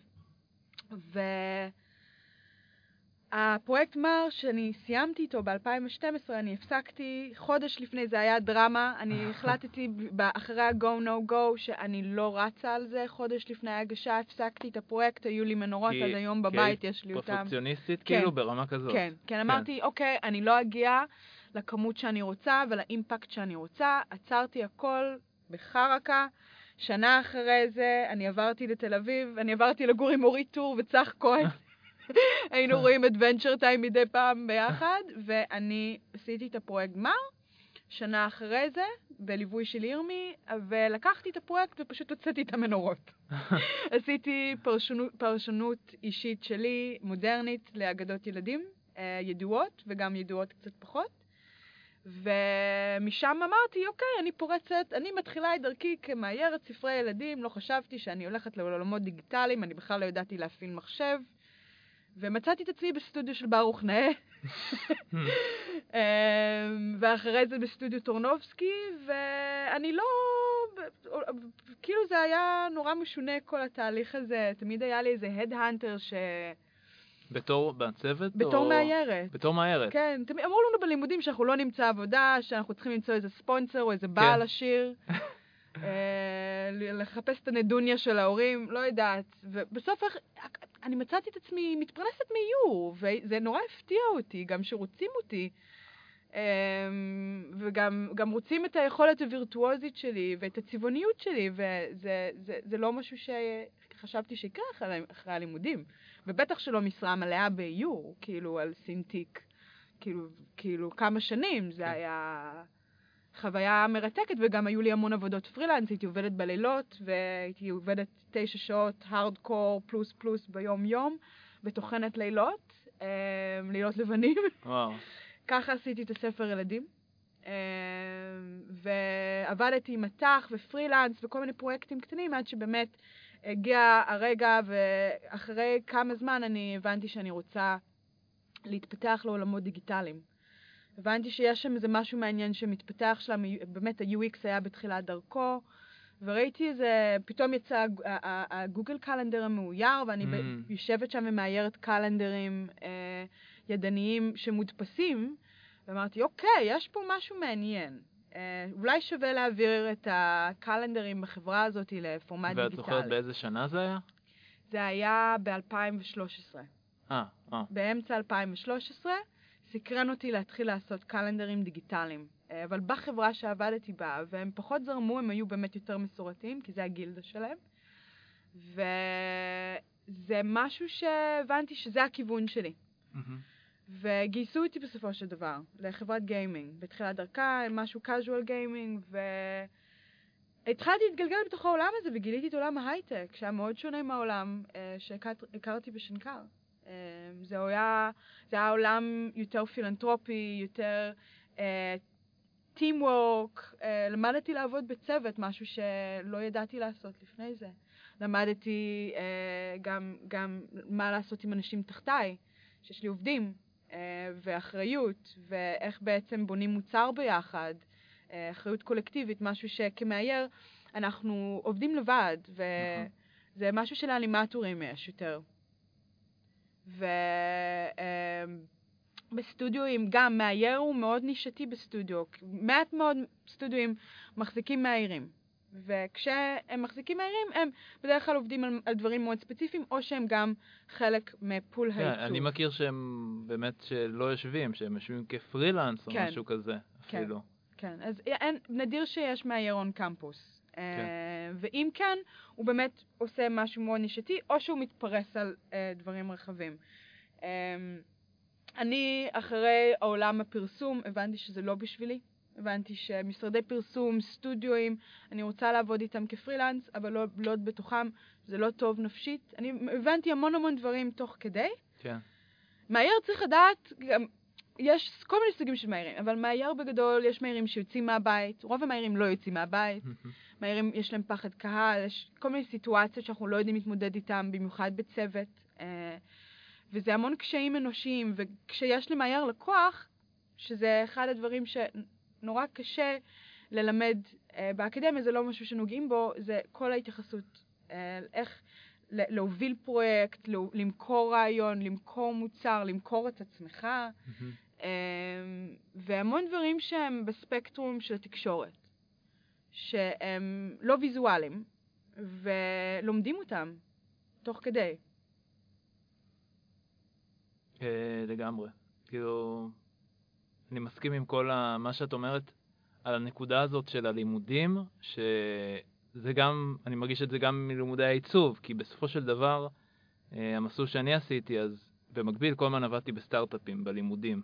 והפרויקט מר שאני סיימתי איתו ב-2012, אני הפסקתי, חודש לפני זה היה דרמה, אני החלטתי אחרי ה-go no go שאני לא רצה על זה, חודש לפני ההגשה הפסקתי את הפרויקט, היו לי מנורות, עד היום בבית יש לי אותם. פרפקציוניסטית, כן. כאילו, ברמה כזאת. כן, כן, אמרתי, אוקיי, אני לא אגיע לכמות שאני רוצה ולאימפקט שאני רוצה, עצרתי הכל בחרקה. שנה אחרי זה אני עברתי לתל אביב, אני עברתי לגור עם אורית טור וצח כהן. היינו רואים אדוונצ'ר טיים מדי פעם ביחד, ואני עשיתי את הפרויקט גמר, שנה אחרי זה, בליווי של ירמי, ולקחתי את הפרויקט ופשוט הוצאתי את המנורות. עשיתי פרשנות, פרשנות אישית שלי, מודרנית, לאגדות ילדים, אה, ידועות וגם ידועות קצת פחות. ומשם אמרתי, אוקיי, אני פורצת, אני מתחילה את דרכי כמאיירת ספרי ילדים, לא חשבתי שאני הולכת לעולמות דיגיטליים, אני בכלל לא ידעתי להפעיל מחשב. ומצאתי את עצמי בסטודיו של ברוך נאה, אמ, ואחרי זה בסטודיו טורנובסקי, ואני לא... כאילו זה היה נורא משונה כל התהליך הזה, תמיד היה לי איזה הדהנטר ש... בתור מעצבת? בתור או- מאיירת. בתור מאיירת. כן, תמיד אמרו לנו בלימודים שאנחנו לא נמצא עבודה, שאנחנו צריכים למצוא איזה ספונסר או איזה בעל כן. עשיר, לחפש את הנדוניה של ההורים, לא יודעת. ובסוף אני מצאתי את עצמי מתפרנסת מאיור, וזה נורא הפתיע אותי, גם שרוצים אותי. אה, וגם גם רוצים את היכולת הווירטואוזית שלי ואת הצבעוניות שלי, וזה זה, זה לא משהו שחשבתי שיקרה אחרי, אחרי הלימודים. ובטח שלא משרה מלאה באיור, כאילו, על סינטיק. כאילו, כאילו, כמה שנים, זה היה חוויה מרתקת, וגם היו לי המון עבודות פרילנס, הייתי עובדת בלילות, והייתי עובדת תשע שעות הארדקור פלוס פלוס ביום-יום, וטוחנת לילות, אה, לילות לבנים. וואו. ככה עשיתי את הספר ילדים. אה, ועבדתי עם מט"ח ופרילנס וכל מיני פרויקטים קטנים עד שבאמת הגיע הרגע ואחרי כמה זמן אני הבנתי שאני רוצה להתפתח לעולמות דיגיטליים. הבנתי שיש שם איזה משהו מעניין שמתפתח שם, באמת ה-UX היה בתחילת דרכו, וראיתי איזה, פתאום יצא הגוגל קלנדר המאויר, ואני Mm. יושבת שם ומאיירת קלנדרים אה, ידניים שמודפסים, ואמרתי, אוקיי, יש פה משהו מעניין. אה, אולי שווה להעביר את הקלנדרים בחברה הזאת לפורמט ואת זוכרת דיגיטלי. באיזה שנה זה היה? זה היה ב-2013. אה, אה. באמצע 2013, סקרן אותי להתחיל לעשות קלנדרים דיגיטליים. אה, אבל בחברה שעבדתי בה, והם פחות זרמו, הם היו באמת יותר מסורתיים, כי זה הגילדה שלהם. וזה משהו שהבנתי שזה הכיוון שלי. מהמם. וגייסו אותי בסופו של דבר לחברת גיימינג. בתחילת דרכה, משהו casual גיימינג, והתחלתי להתגלגל בתוך העולם הזה וגיליתי את עולם ההייטק, שהיה מאוד שונה מהעולם אה, שהכרתי בשנקר. אה, זה היה, זה היה עולם יותר פילנטרופי, יותר אה, teamwork, אה, למדתי לעבוד בצוות, משהו שלא ידעתי לעשות לפני זה. למדתי אה, גם, גם מה לעשות עם אנשים תחתיי, שיש לי עובדים, אה, ואחריות, ואיך בעצם בונים מוצר ביחד, אה, אחריות קולקטיבית, משהו שכמאייר אנחנו עובדים לבד, וזה משהו שלאנימטורים יש יותר. ו... אה, בסטודיואים גם, מאייר הוא מאוד נישתי בסטודיו. מעט מאוד סטודיואים מחזיקים מאיירים. וכשהם מחזיקים מאיירים, הם בדרך כלל עובדים על, על דברים מאוד ספציפיים, או שהם גם חלק מפול כן, הייצור. אני מכיר שהם באמת שלא יושבים, שהם יושבים כפרילנס או כן. משהו כזה, כן. אפילו. כן, אז אין, נדיר שיש מאייר און קמפוס. כן. אה, ואם כן, הוא באמת עושה משהו מאוד נישתי, או שהוא מתפרס על אה, דברים רחבים. אה, אני, אחרי עולם הפרסום, הבנתי שזה לא בשבילי. הבנתי שמשרדי פרסום, סטודיואים, אני רוצה לעבוד איתם כפרילנס, אבל לא להיות בתוכם, זה לא טוב נפשית. אני הבנתי המון המון דברים תוך כדי. כן. מאייר צריך לדעת, גם, יש כל מיני סוגים של מאיירים, אבל מאייר בגדול, יש מאיירים שיוצאים מהבית, רוב המאיירים לא יוצאים מהבית, מאיירים יש להם פחד קהל, יש כל מיני סיטואציות שאנחנו לא יודעים להתמודד איתם, במיוחד בצוות, אה, וזה המון קשיים אנושיים, וכשיש למאייר לקוח, שזה אחד הדברים שנורא קשה ללמד אה, באקדמיה, זה לא משהו שנוגעים בו, זה כל ההתייחסות, אה, איך להוביל פרויקט, למכור רעיון, למכור מוצר, למכור את עצמך, אמ, והמון דברים שהם בספקטרום של התקשורת, שהם לא ויזואליים, ולומדים אותם תוך כדי. אה, לגמרי. כאילו, אני מסכים עם כל. מה שאת אומרת על הנקודה הזאת של הלימודים, שזה גם, אני מרגיש את זה גם מלימודי העיצוב, כי בסופו של דבר, אה, המסלול שאני עשיתי, אז במקביל כל הזמן עבדתי בסטארט-אפים, בלימודים.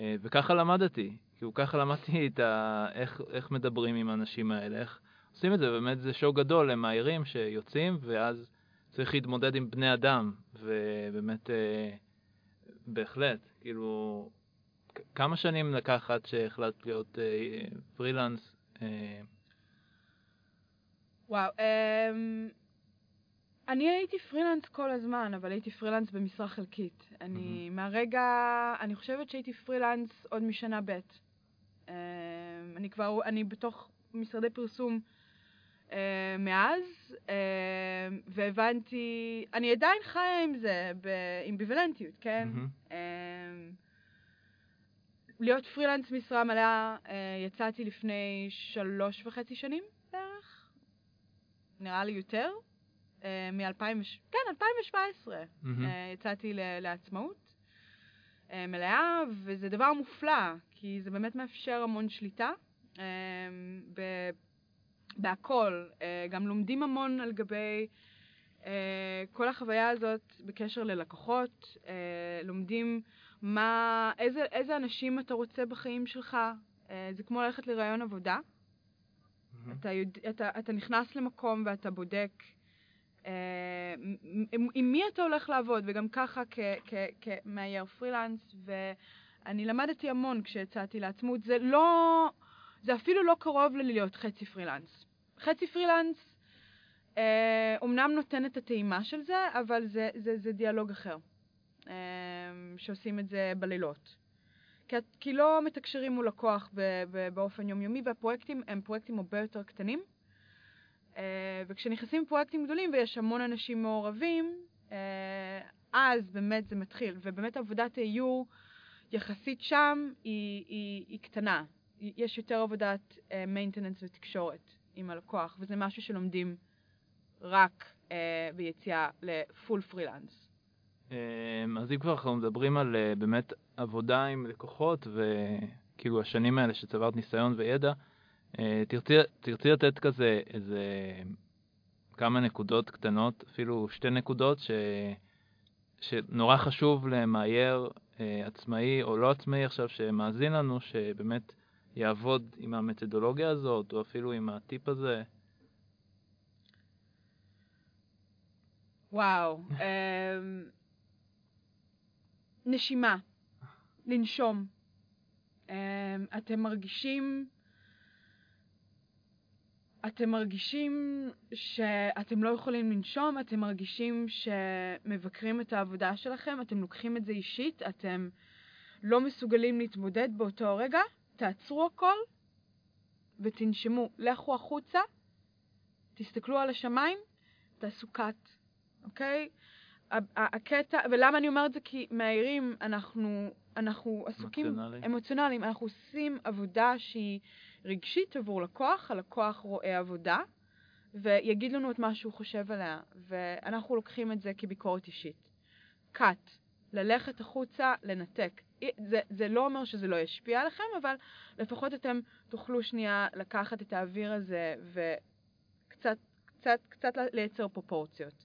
אה, וככה למדתי, כאילו ככה למדתי את ה... איך, איך מדברים עם האנשים האלה, איך עושים את זה, באמת זה שואו גדול. למאיירים שיוצאים, ואז צריך להתמודד עם בני אדם, ובאמת, אה, בהחלט, כאילו, כמה שנים לקח עד שהחלטת להיות אה, פרילנס? אה, וואו, אמ, אני הייתי פרילנס כל הזמן, אבל הייתי פרילנס במשרה חלקית. אני מהרגע, אני חושבת שהייתי פרילנס עוד משנה ב'. אמ, אני כבר, אני בתוך משרדי פרסום אה, מאז, אה, והבנתי, אני עדיין חיה עם זה, באמביוולנטיות, כן? אמ, להיות פרילנס משרה מלאה, אה, יצאתי לפני שלוש וחצי שנים בערך, נראה לי יותר, מ-2000, כן, 2017. מהמם. אה, יצאתי לעצמאות אה, מלאה, וזה דבר מופלא, כי זה באמת מאפשר המון שליטה אה, ב- בהכל. אה, גם לומדים המון על גבי אה, כל החוויה הזאת בקשר ללקוחות, אה, לומדים מה, איזה, איזה אנשים אתה רוצה בחיים שלך. אה, זה כמו ללכת לראיון עבודה. מהמם. אתה, יודע, אתה, אתה נכנס למקום ואתה בודק אה, עם, עם מי אתה הולך לעבוד, וגם ככה כמאייר פרילנס, ואני למדתי המון כשיצאתי לעצמות. זה לא, זה אפילו לא קרוב ללהיות חצי פרילנס. חצי פרילנס אה, אומנם נותן את הטעימה של זה, אבל זה, זה, זה דיאלוג אחר, אה, שעושים את זה בלילות. כי, כי לא מתקשרים מול לקוח באופן יומיומי, והפרויקטים הם פרויקטים הרבה יותר קטנים. אה, וכשנכנסים פרויקטים גדולים ויש המון אנשים מעורבים, אה, אז באמת זה מתחיל. ובאמת עבודת האיור יחסית שם היא, היא, היא קטנה. יש יותר עבודת מיינטננס ותקשורת עם הלקוח, וזה משהו שלומדים רק אה, ביציאה לפול פרילנס. אז אם כבר אנחנו מדברים על אה, באמת עבודה עם לקוחות וכאילו השנים האלה שצברת ניסיון וידע, אה, תרצי, תרצי לתת כזה איזה כמה נקודות קטנות, אפילו שתי נקודות, ש, שנורא חשוב למאייר אה, עצמאי או לא עצמאי עכשיו שמאזין לנו, שבאמת יעבוד עם המתודולוגיה הזאת, או אפילו עם הטיפ הזה. וואו. אמ, נשימה. לנשום. אמ, אתם מרגישים... אתם מרגישים שאתם לא יכולים לנשום, אתם מרגישים שמבקרים את העבודה שלכם, אתם לוקחים את זה אישית, אתם לא מסוגלים להתמודד באותו הרגע, תעצרו הכל ותנשמו. לכו החוצה, תסתכלו על השמיים, תעשו cut, אוקיי? הקטע, ולמה אני אומרת זה? כי מהעירים אנחנו אנחנו עסוקים... אמוציונלי. אמוציונליים. אנחנו עושים עבודה שהיא רגשית עבור לקוח, הלקוח רואה עבודה, ויגיד לנו את מה שהוא חושב עליה, ואנחנו לוקחים את זה כביקורת אישית. cut, ללכת החוצה, לנתק. זה, זה לא אומר שזה לא ישפיע עליכם, אבל לפחות אתם תוכלו שנייה לקחת את האוויר הזה וקצת קצת, קצת לייצר פרופורציות.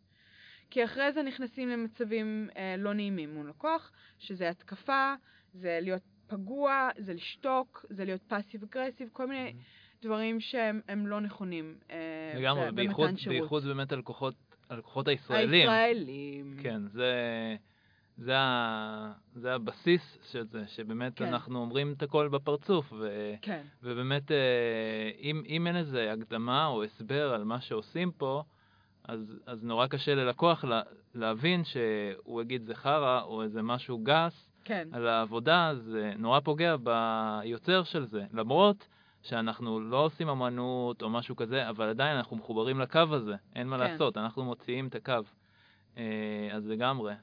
כי אחרי זה נכנסים למצבים אה, לא נעימים מול לקוח, שזה התקפה, זה להיות פגוע, זה לשתוק, זה להיות פאסיב אגרסיב, כל מיני דברים שהם הם לא נכונים אה, לגמרי, בייחוד, באמת הלקוחות, הלקוחות הישראלים. הישראלים. כן, זה, זה, ה, זה הבסיס של זה, שבאמת כן. אנחנו אומרים את הכל בפרצוף, ו, כן, ובאמת, אה, אם, אם אין איזה הקדמה או הסבר על מה שעושים פה, אז, אז נורא קשה ללקוח לה, להבין שהוא יגיד זה חרא או איזה משהו גס כן, על העבודה, זה נורא פוגע ביוצר של זה. למרות שאנחנו לא עושים אמנות או משהו כזה, אבל עדיין אנחנו מחוברים לקו הזה, אין מה כן. לעשות, אנחנו מוציאים את הקו. אה, אז לגמרי.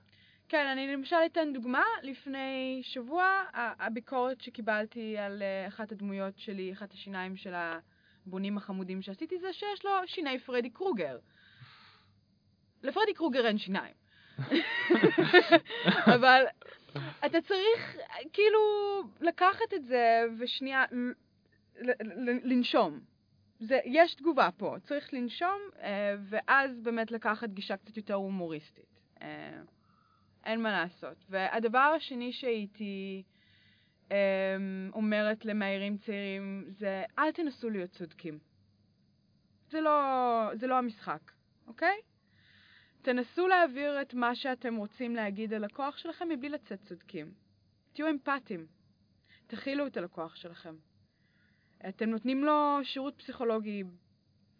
כן, אני למשל אתן דוגמה. לפני שבוע, הביקורת שקיבלתי על אה, אחת הדמויות שלי, אחת השיניים של הבונים החמודים שעשיתי, זה שיש לו שיני פרדי קרוגר. לפרדי קרוגר אין שיניים. אבל אתה צריך כאילו לקחת את זה ושנייה לנשום. זה, יש תגובה פה, צריך לנשום, אה, ואז באמת לקחת גישה קצת יותר הומוריסטית. אה, אין מה לעשות. והדבר השני שהייתי אמ, אומרת למאיירים צעירים זה, אל תנסו להיות צודקים. זה לא, זה לא המשחק, אוקיי? תנסו להעביר את מה שאתם רוצים להגיד על לקוח שלכם מבלי לצאת צודקים. תהיו אמפתיים. תכילו את הלקוח שלכם. אתם נותנים לו שירות פסיכולוגי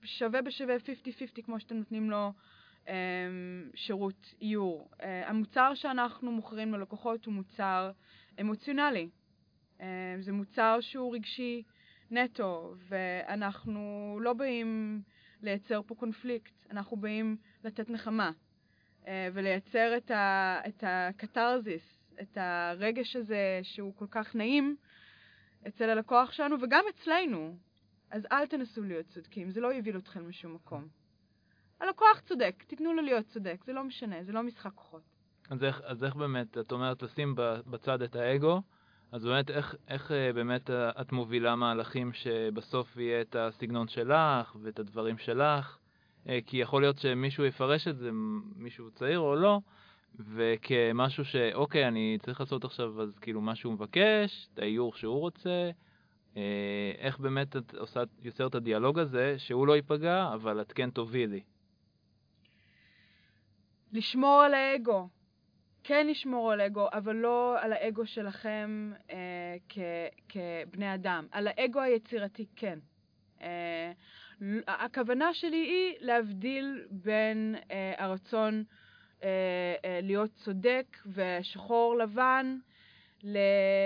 שווה בשווה 50-50 כמו שאתם נותנים לו אמ, שירות איור. אה, המוצר שאנחנו מוכרים ללקוחות הוא מוצר אמוציונלי. אה, זה מוצר שהוא רגשי נטו, ואנחנו לא באים לייצר פה קונפליקט, אנחנו באים לתת נחמה אה, ולייצר את, ה, את הקתרזיס, את הרגש הזה שהוא כל כך נעים אצל הלקוח שלנו וגם אצלנו. אז אל תנסו להיות צודקים, זה לא יוביל אתכם לשום מקום. הלקוח צודק, תיתנו לו להיות צודק, זה לא משנה, זה לא משחק כוחות. אז איך, אז איך באמת, את אומרת לשים בצד את האגו, אז באמת איך, איך אה, באמת אה, את מובילה מהלכים שבסוף יהיה את הסגנון שלך ואת הדברים שלך? אה, כי יכול להיות שמישהו יפרש את זה, מישהו צעיר או לא, וכמשהו שאוקיי, אני צריך לעשות עכשיו אז כאילו מה שהוא מבקש, את האיור שהוא רוצה, איך באמת את עושה, יוצרת את הדיאלוג הזה, שהוא לא ייפגע, אבל את כן תובילי. לשמור על האגו. כן לשמור על האגו, אבל לא על האגו שלכם אה, כ, כבני אדם. על האגו היצירתי, כן. אה, הכוונה שלי היא להבדיל בין אה, הרצון אה, אה, להיות צודק ושחור לבן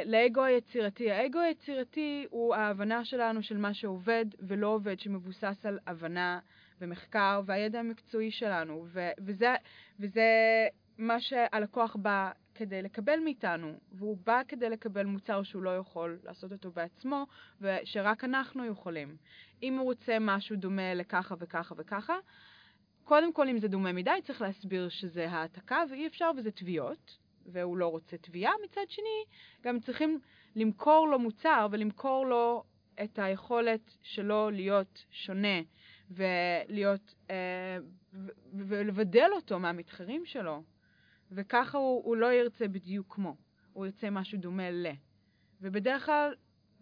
לאגו היצירתי. האגו היצירתי הוא ההבנה שלנו של מה שעובד ולא עובד, שמבוסס על הבנה ומחקר והידע המקצועי שלנו, ו- וזה, וזה מה שהלקוח בא כדי לקבל מאיתנו, והוא בא כדי לקבל מוצר שהוא לא יכול לעשות אותו בעצמו, ושרק אנחנו יכולים. אם הוא רוצה משהו דומה לככה וככה וככה, קודם כל, אם זה דומה מדי, צריך להסביר שזה העתקה ואי אפשר וזה תביעות, והוא לא רוצה תביעה. מצד שני, גם צריכים למכור לו מוצר ולמכור לו את היכולת שלו להיות שונה ולהיות, אה, ולבדל אותו מהמתחרים שלו. וככה הוא, הוא לא ירצה בדיוק כמו, הוא ירצה משהו דומה ל. ובדרך כלל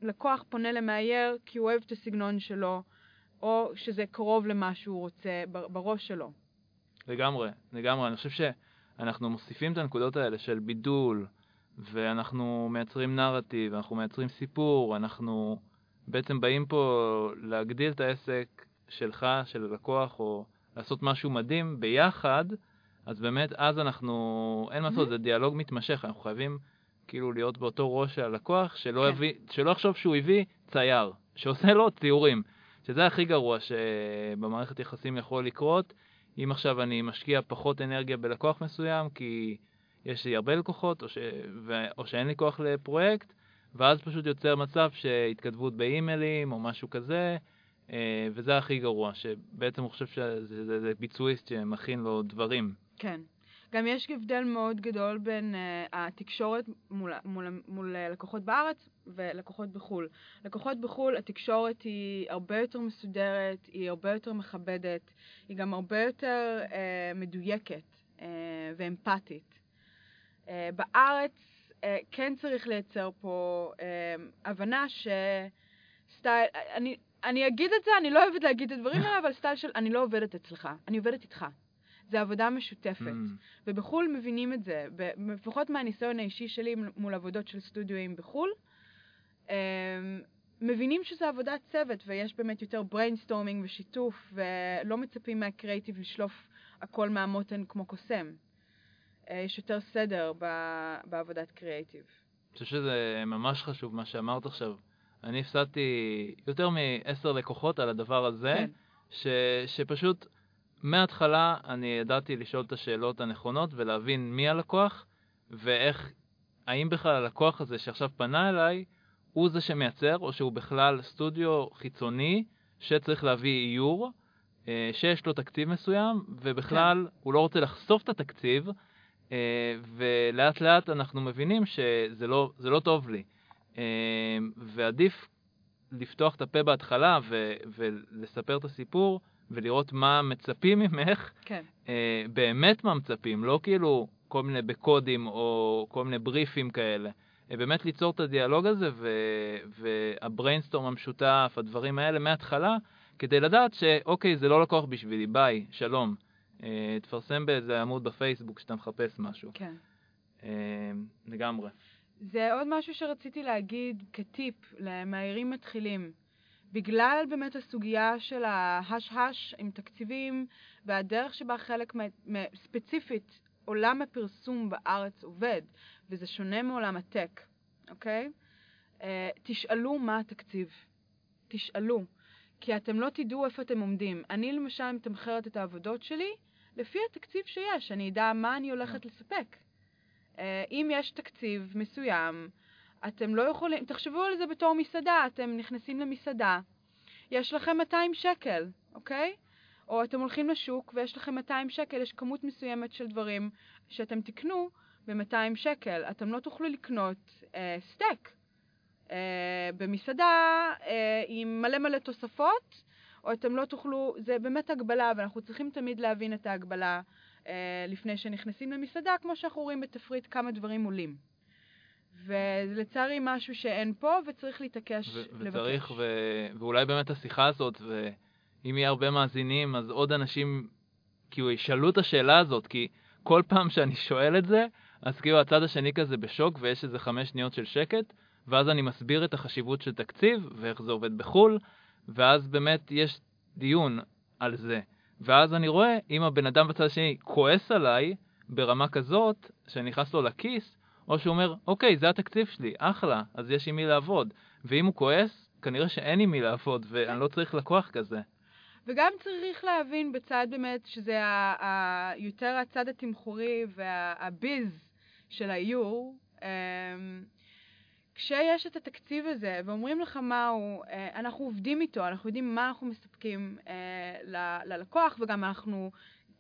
לקוח פונה למאייר כי הוא אוהב את הסגנון שלו, או שזה קרוב למה שהוא רוצה בר- בראש שלו. לגמרי, לגמרי. אני חושב שאנחנו מוסיפים את הנקודות האלה של בידול, ואנחנו מייצרים נרטיב, אנחנו מייצרים סיפור, אנחנו בעצם באים פה להגדיל את העסק שלך, של הלקוח, או לעשות משהו מדהים ביחד, אז באמת אז אנחנו, אין מה לעשות, Mhm. זה דיאלוג מתמשך, אנחנו חייבים כאילו להיות באותו ראש של הלקוח, שלא, כן. יביא, שלא יחשוב שהוא הביא צייר, שעושה לו ציורים, שזה הכי גרוע שבמערכת יחסים יכול לקרות. אם עכשיו אני משקיע פחות אנרגיה בלקוח מסוים, כי יש לי הרבה לקוחות, או, ש... ו... או שאין לי כוח לפרויקט, ואז פשוט יוצר מצב שהתכתבות באימיילים או משהו כזה, אה, וזה הכי גרוע, שבעצם הוא חושב שזה זה, זה ביצועיסט שמכין לו דברים. כן. גם יש הבדל מאוד גדול בין uh, התקשורת מול, מול, מול uh, לקוחות בארץ ולקוחות בחו"ל. לקוחות בחו"ל, התקשורת היא הרבה יותר מסודרת, היא הרבה יותר מכבדת, היא גם הרבה יותר uh, מדויקת uh, ואמפתית. Uh, בארץ uh, כן צריך לייצר פה uh, הבנה שסטייל, אני, אני אגיד את זה, אני לא אוהבת להגיד את הדברים האלה, אבל סטייל של אני לא עובדת אצלך, אני עובדת איתך. זה עבודה משותפת. Mm. ובחו"ל מבינים את זה, לפחות מהניסיון האישי שלי מול עבודות של סטודיואים בחו"ל, אמ, מבינים שזה עבודת צוות ויש באמת יותר brainstorming ושיתוף ולא מצפים מהקריאיטיב לשלוף הכל מהמותן כמו קוסם. אה, יש יותר סדר בעבודת קריאיטיב. אני חושב שזה ממש חשוב מה שאמרת עכשיו. אני הפסדתי יותר מעשר לקוחות על הדבר הזה, כן. ש, שפשוט מההתחלה אני ידעתי לשאול את השאלות הנכונות ולהבין מי הלקוח, ואיך, האם בכלל הלקוח הזה שעכשיו פנה אליי, הוא זה שמייצר, או שהוא בכלל סטודיו חיצוני שצריך להביא איור, אה, שיש לו תקציב מסוים, ובכלל כן. הוא לא רוצה לחשוף את התקציב, אה, ולאט לאט אנחנו מבינים שזה לא, לא טוב לי. אה, ועדיף לפתוח את הפה בהתחלה ו- ולספר את הסיפור, ולראות מה מצפים ממך, כן. אה, באמת מה מצפים, לא כאילו כל מיני בקודים או כל מיני בריפים כאלה. אה, באמת ליצור את הדיאלוג הזה ו- והבריינסטורם המשותף, הדברים האלה מההתחלה, כדי לדעת שאוקיי, זה לא לקוח בשבילי, ביי, שלום. אה, תפרסם באיזה עמוד בפייסבוק כשאתה מחפש משהו. כן. אה, לגמרי. זה עוד משהו שרציתי להגיד כטיפ למהירים מתחילים. בגלל באמת הסוגיה של ההש-הש עם תקציבים והדרך שבה חלק ספציפית עולם הפרסום בארץ עובד, וזה שונה מעולם הטק, אוקיי? Uh, תשאלו מה התקציב. תשאלו. כי אתם לא תדעו איפה אתם עומדים. אני למשל מתמחרת את העבודות שלי לפי התקציב שיש, אני אדע מה אני הולכת לספק. Uh, אם יש תקציב מסוים, אתם לא יכולים, תחשבו על זה בתור מסעדה, אתם נכנסים למסעדה, יש לכם 200 שקל, אוקיי? או אתם הולכים לשוק ויש לכם 200 שקל, יש כמות מסוימת של דברים שאתם תקנו ב-200 שקל. אתם לא תוכלו לקנות אה, סטייק אה, במסעדה אה, עם מלא מלא תוספות, או אתם לא תוכלו, זה באמת הגבלה, ואנחנו צריכים תמיד להבין את ההגבלה אה, לפני שנכנסים למסעדה, כמו שאנחנו רואים בתפריט כמה דברים עולים. ולצערי משהו שאין פה, וצריך להתעקש ו- לבקש. וצריך, ו- ואולי באמת השיחה הזאת, ואם יהיה הרבה מאזינים, אז עוד אנשים כאילו ישאלו את השאלה הזאת, כי כל פעם שאני שואל את זה, אז כאילו הצד השני כזה בשוק, ויש איזה חמש שניות של שקט, ואז אני מסביר את החשיבות של תקציב, ואיך זה עובד בחו"ל, ואז באמת יש דיון על זה. ואז אני רואה, אם הבן אדם בצד השני כועס עליי ברמה כזאת, שאני נכנס לו לכיס, או שהוא אומר, אוקיי, זה התקציב שלי, אחלה, אז יש עם מי לעבוד. ואם הוא כועס, כנראה שאין עם מי לעבוד, ואני לא צריך לקוח כזה. וגם צריך להבין בצד באמת שזה ה- ה- יותר הצד התמחורי והביז של האיור. אמ, כשיש את התקציב הזה ואומרים לך מהו, אה, אנחנו עובדים איתו, אנחנו יודעים מה אנחנו מספקים אה, ללקוח וגם אנחנו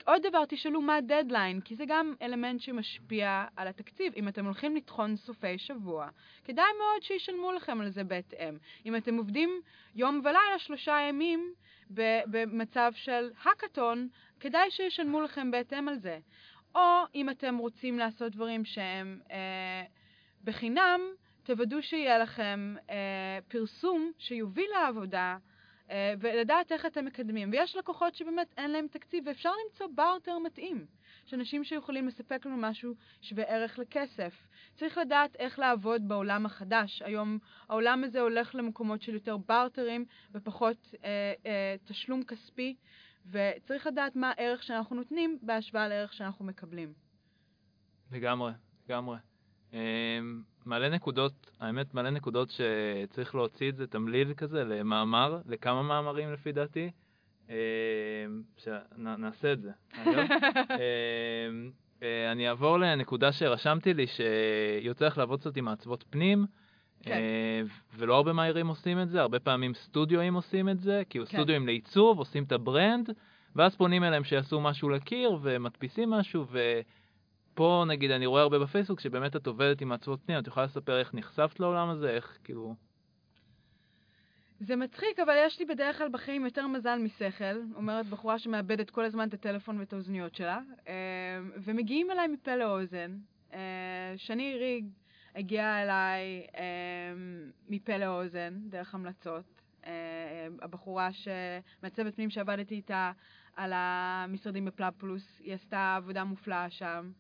עוד דבר, תשאלו מה הדדליין, כי זה גם אלמנט שמשפיע על התקציב. אם אתם הולכים לטחון סופי שבוע, כדאי מאוד שישלמו לכם על זה בהתאם. אם אתם עובדים יום ולילה, שלושה ימים, במצב של האקתון, כדאי שישלמו לכם בהתאם על זה. או אם אתם רוצים לעשות דברים שהם אה, בחינם, תוודאו שיהיה לכם אה, פרסום שיוביל לעבודה ולדעת איך אתם מקדמים. ויש לקוחות שבאמת אין להם תקציב, ואפשר למצוא בארטר מתאים. יש אנשים שיכולים לספק לנו משהו שווה ערך לכסף. צריך לדעת איך לעבוד בעולם החדש. היום העולם הזה הולך למקומות של יותר בארטרים ופחות אה, אה, תשלום כספי, וצריך לדעת מה הערך שאנחנו נותנים בהשוואה לערך שאנחנו מקבלים. לגמרי, לגמרי. אמ, מלא נקודות, האמת מלא נקודות שצריך להוציא את זה, תמליל כזה, למאמר, לכמה מאמרים לפי דעתי. אמ, שנעשה את זה, אמ, אה, אני אעבור לנקודה שרשמתי לי, שיוצא לך לעבוד קצת עם מעצבות פנים, כן. אה, ולא הרבה מהירים עושים את זה, הרבה פעמים סטודיואים עושים את זה, כאילו כן. סטודיואים לעיצוב, עושים את הברנד, ואז פונים אליהם שיעשו משהו לקיר ומדפיסים משהו, ופה נגיד אני רואה הרבה בפייסבוק שבאמת את עובדת עם מעצבות פנים, את יכולה לספר איך נחשפת לעולם הזה, איך כאילו... זה מצחיק, אבל יש לי בדרך כלל בחיים יותר מזל משכל. אומרת בחורה שמאבדת כל הזמן את הטלפון ואת האוזניות שלה. אה, ומגיעים אליי מפה לאוזן. אה, שני ריג הגיעה אליי אה, מפה לאוזן, דרך המלצות. הבחורה שמעצבת פנים שעבדתי איתה על המשרדים בפלאב פלוס, היא עשתה עבודה מופלאה שם.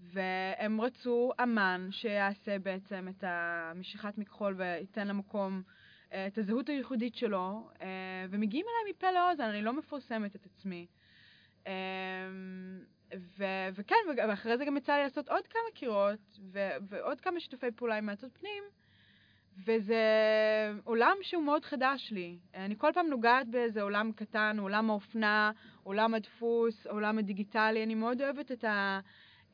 והם רצו אמן שיעשה בעצם את המשיכת מכחול וייתן למקום אה, את הזהות הייחודית שלו, אה, ומגיעים אליי מפה לאוזן, אני לא מפרסמת את עצמי. אה, ו- וכן, ואחרי זה גם יצא לי לעשות עוד כמה קירות, ו- ועוד כמה שיתופי פעולה עם מעצות פנים, וזה עולם שהוא מאוד חדש לי. אני כל פעם נוגעת באיזה עולם קטן, עולם האופנה, עולם הדפוס, עולם הדיגיטלי, אני מאוד אוהבת את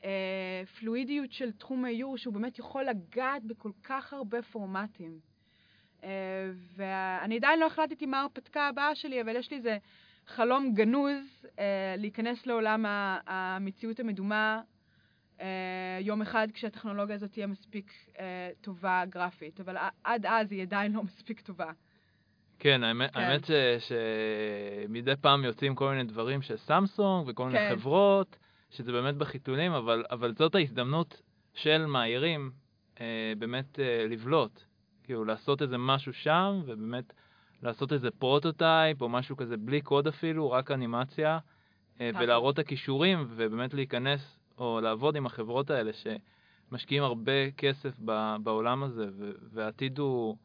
הפלואידיות של תחום האיור, שהוא באמת יכול לגעת בכל כך הרבה פורמטים. אה, ואני עדיין לא החלטתי מה ההרפתקה הבאה שלי, אבל יש לי איזה חלום גנוז אה, להיכנס לעולם המציאות המדומה אה, יום אחד כשהטכנולוגיה הזאת תהיה מספיק אה, טובה גרפית, אבל עד אז היא עדיין לא מספיק טובה. כן, האמת, כן. האמת ש, שמדי פעם יוצאים כל מיני דברים של סמסונג וכל מיני כן. חברות, שזה באמת בחיתולים, אבל, אבל זאת ההזדמנות של מאיירים אה, באמת אה, לבלוט. כאילו, לעשות איזה משהו שם, ובאמת לעשות איזה prototype, או משהו כזה בלי קוד אפילו, רק אנימציה, אה. ולהראות את הכישורים, ובאמת להיכנס, או לעבוד עם החברות האלה, שמשקיעים הרבה כסף ב, בעולם הזה, והעתיד הוא...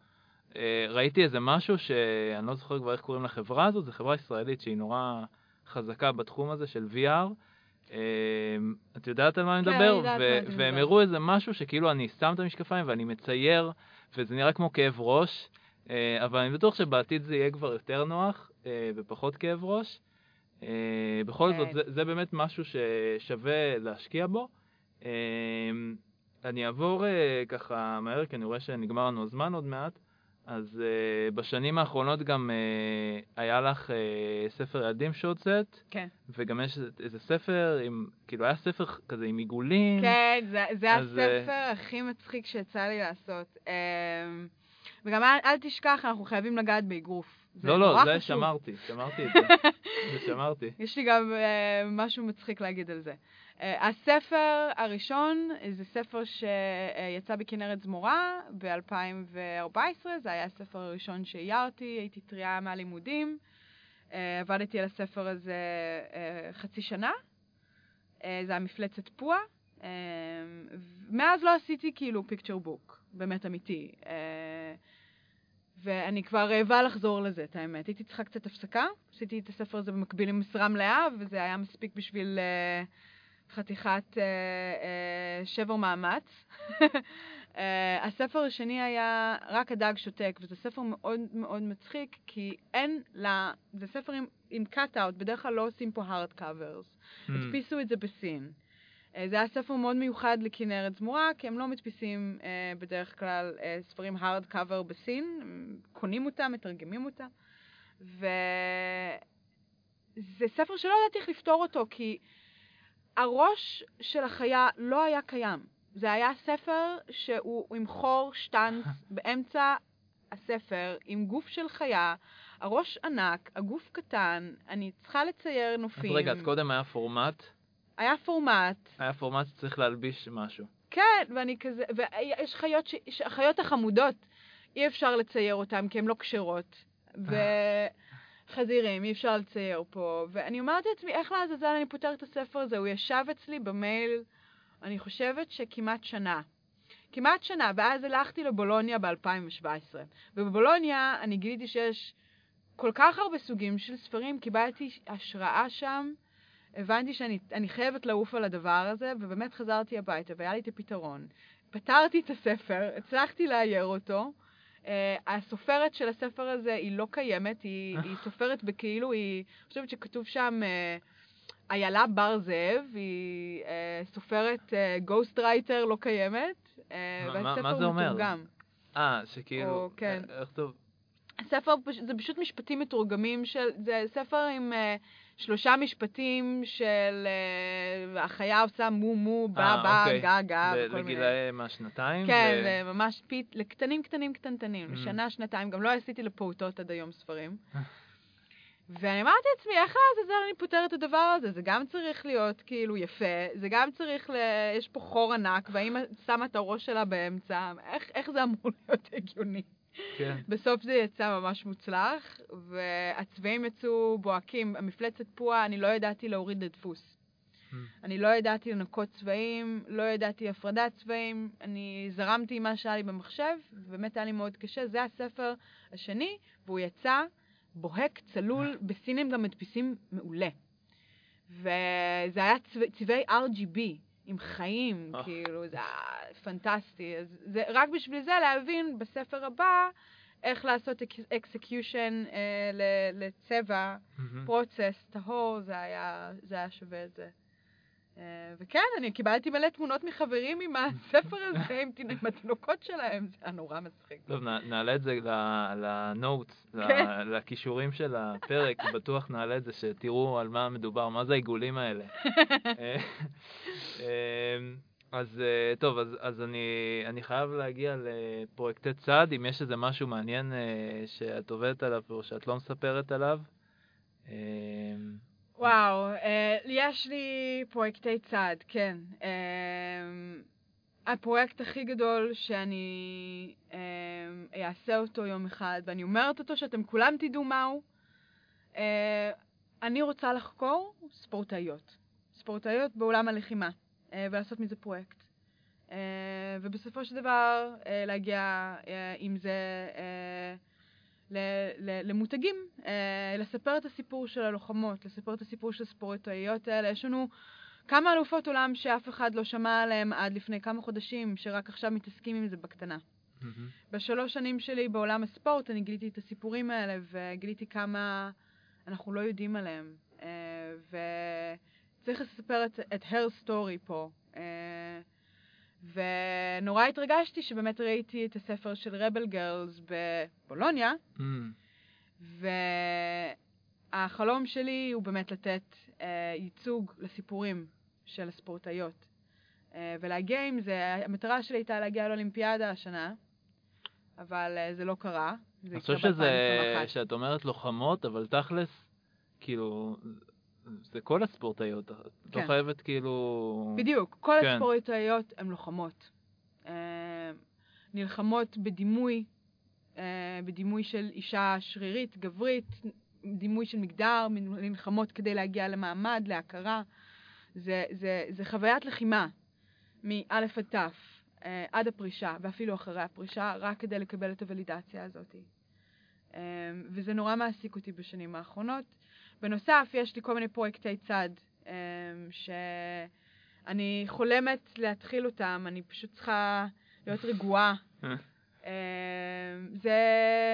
אה, ראיתי איזה משהו שאני לא זוכר כבר איך קוראים לחברה הזאת, זו חברה ישראלית שהיא נורא חזקה בתחום הזה של VR. אה, את יודעת על מה אני כן, מדבר? והם. הראו איזה משהו שכאילו אני שם את המשקפיים ואני מצייר, וזה נראה כמו כאב ראש, אה, אבל אני בטוח שבעתיד זה יהיה כבר יותר נוח אה, ופחות כאב ראש. אה, בכל כן. זאת, זה, זה באמת משהו ששווה להשקיע בו. אה, אני אעבור ככה מהר, כי אני רואה שנגמר לנו הזמן עוד מעט. אז uh, בשנים האחרונות גם uh, היה לך uh, ספר ילדים שהוצאת, כן. וגם יש איזה ספר עם, כאילו היה ספר כזה עם עיגולים. כן, זה, זה אז, הספר הכי מצחיק שיצא לי לעשות. אמ, וגם אל, אל תשכח, אנחנו חייבים לגעת באגרוף. זה לא, לא, זה חשוב. שמרתי, שמרתי את זה. זה שמרתי. יש לי גם uh, משהו מצחיק להגיד על זה. Uh, הספר הראשון זה ספר שיצא בכנרת זמורה ב-2014, זה היה הספר הראשון שאיירתי, הייתי טריה מהלימודים. Uh, עבדתי על הספר הזה uh, חצי שנה, uh, זה היה מפלצת פועה. Uh, מאז לא עשיתי כאילו פיקצ'ר בוק, באמת אמיתי. Uh, ואני כבר רעבה לחזור לזה, את האמת. הייתי צריכה קצת הפסקה, עשיתי את הספר הזה במקביל עם משרה מלאה, וזה היה מספיק בשביל uh, חתיכת uh, uh, שבר מאמץ. uh, הספר השני היה רק הדג שותק, וזה ספר מאוד מאוד מצחיק, כי אין לה... זה ספר עם, עם cut-out, בדרך כלל לא עושים פה hard covers. Hmm. הדפיסו את זה בסין. אה, זה היה ספר מאוד מיוחד לכנרת זמורה, כי הם לא מדפיסים אה, בדרך כלל אה, ספרים hard cover בסין, קונים אותם, מתרגמים אותם. וזה ספר שלא ידעתי איך לפתור אותו, כי הראש של החיה לא היה קיים. זה היה ספר שהוא עם חור שטנץ באמצע הספר, עם גוף של חיה, הראש ענק, הגוף קטן, אני צריכה לצייר אז נופים. רגע, אז קודם היה פורמט, היה פורמט, היה פורמט שצריך להלביש משהו. כן, ואני כזה, ויש חיות, ש... החיות החמודות, אי אפשר לצייר אותן כי הן לא כשרות. וחזירים, אי אפשר לצייר פה. ואני אומרת לעצמי, איך לעזאזל אני פותרת את הספר הזה? הוא ישב אצלי במייל, אני חושבת שכמעט שנה. כמעט שנה, ואז הלכתי לבולוניה ב-2017. ובבולוניה אני גיליתי שיש כל כך הרבה סוגים של ספרים, קיבלתי השראה שם. הבנתי שאני אני חייבת לעוף על הדבר הזה, ובאמת חזרתי הביתה, והיה לי את הפתרון. פתרתי את הספר, הצלחתי לאייר אותו. Uh, הסופרת של הספר הזה היא לא קיימת, היא, היא סופרת בכאילו, היא, אני חושבת שכתוב שם uh, איילה בר זאב, היא אה, סופרת גוסט רייטר לא קיימת, אה, מה- מה- והספר מה זה אומר? מתורגם. אה, שכאילו... או, כן. איך טוב? הספר, זה פשוט משפטים מתורגמים של, זה ספר עם אה, שלושה משפטים של אה, החיה עושה מו מו, בא אה, בא, אוקיי. גה גה. לגילאי מה, שנתיים? כן, זה ממש פיט, לקטנים קטנים קטנטנים, Mm. לשנה, שנתיים, גם לא עשיתי לפעוטות עד היום ספרים. ואני אמרתי לעצמי, איך לעזאזל אני פותרת את הדבר הזה? זה גם צריך להיות כאילו יפה, זה גם צריך ל... יש פה חור ענק, והאמא שמה את הראש שלה באמצע, איך, איך זה אמור להיות הגיוני? כן. בסוף זה יצא ממש מוצלח, והצבעים יצאו בוהקים. המפלצת פועה, אני לא ידעתי להוריד לדפוס. Mm. אני לא ידעתי לנקות צבעים, לא ידעתי הפרדת צבעים, אני זרמתי עם מה שהיה לי במחשב, ובאמת היה לי מאוד קשה. זה הספר השני, והוא יצא בוהק, צלול, בסינים גם מדפיסים מעולה. וזה היה צבע, צבעי RGB, הם חיים, אה. כאילו, זה היה פנטסטי. אז זה, רק בשביל זה להבין בספר הבא איך לעשות execution אה, לצבע, מהמם. process טהור, זה היה, זה היה שווה את זה. אה, וכן, אני קיבלתי מלא תמונות מחברים עם הספר הזה, עם תינוק- עם התינוקות שלהם, זה היה נורא מצחיק. טוב, נעלה את זה ל notes, כן. לקישורים של הפרק, בטוח נעלה את זה, שתראו על מה מדובר, מה זה העיגולים האלה. אה, אה, אז טוב, אז, אז אני, אני חייב להגיע לפרויקטי צד, אם יש איזה משהו מעניין שאת עובדת עליו או שאת לא מספרת עליו. וואו, אה, יש לי פרויקטי צעד, כן. אה, הפרויקט הכי גדול שאני אה, אעשה אותו יום אחד, ואני אומרת אותו שאתם כולם תדעו מהו, אני רוצה לחקור ספורטאיות. ספורטאיות בעולם הלחימה, ולעשות מזה פרויקט. ובסופו של דבר להגיע עם זה למותגים, אה, לספר את הסיפור של הלוחמות, לספר את הסיפור של הספורטאיות האלה. יש לנו כמה אלופות עולם שאף אחד לא שמע עליהם עד לפני כמה חודשים, שרק עכשיו מתעסקים עם זה בקטנה. בשלוש שנים שלי בעולם הספורט אני גיליתי את הסיפורים האלה וגיליתי כמה אנחנו לא יודעים עליהם. אה, וצריך לספר את, את her story פה. ונורא התרגשתי שבאמת ראיתי את הספר של רבל גרלס בבולוניה, מהמם. והחלום שלי הוא באמת לתת אה, ייצוג לסיפורים של הספורטאיות. אה, ולהגיע עם זה, המטרה שלי הייתה להגיע לאולימפיאדה השנה, אבל אה, זה לא קרה. אני חושב שזה, ב-2021. שאת אומרת לוחמות, אבל תכלס, כאילו, זה כל הספורטאיות, את לא כן. חייבת כאילו... בדיוק, כל כן. הספורטאיות הן לוחמות. אה, נלחמות בדימוי, אה, בדימוי של אישה שרירית, גברית, דימוי של מגדר, נלחמות כדי להגיע למעמד, להכרה. זה, זה, זה חוויית לחימה, מא' עד ת', אה, עד הפרישה, ואפילו אחרי הפרישה, רק כדי לקבל את הוולידציה הזאת. אה, וזה נורא מעסיק אותי בשנים האחרונות. בנוסף, יש לי כל מיני פרויקטי צד, אה, שאני חולמת להתחיל אותם, אני פשוט צריכה להיות רגועה. אה. אה, זה,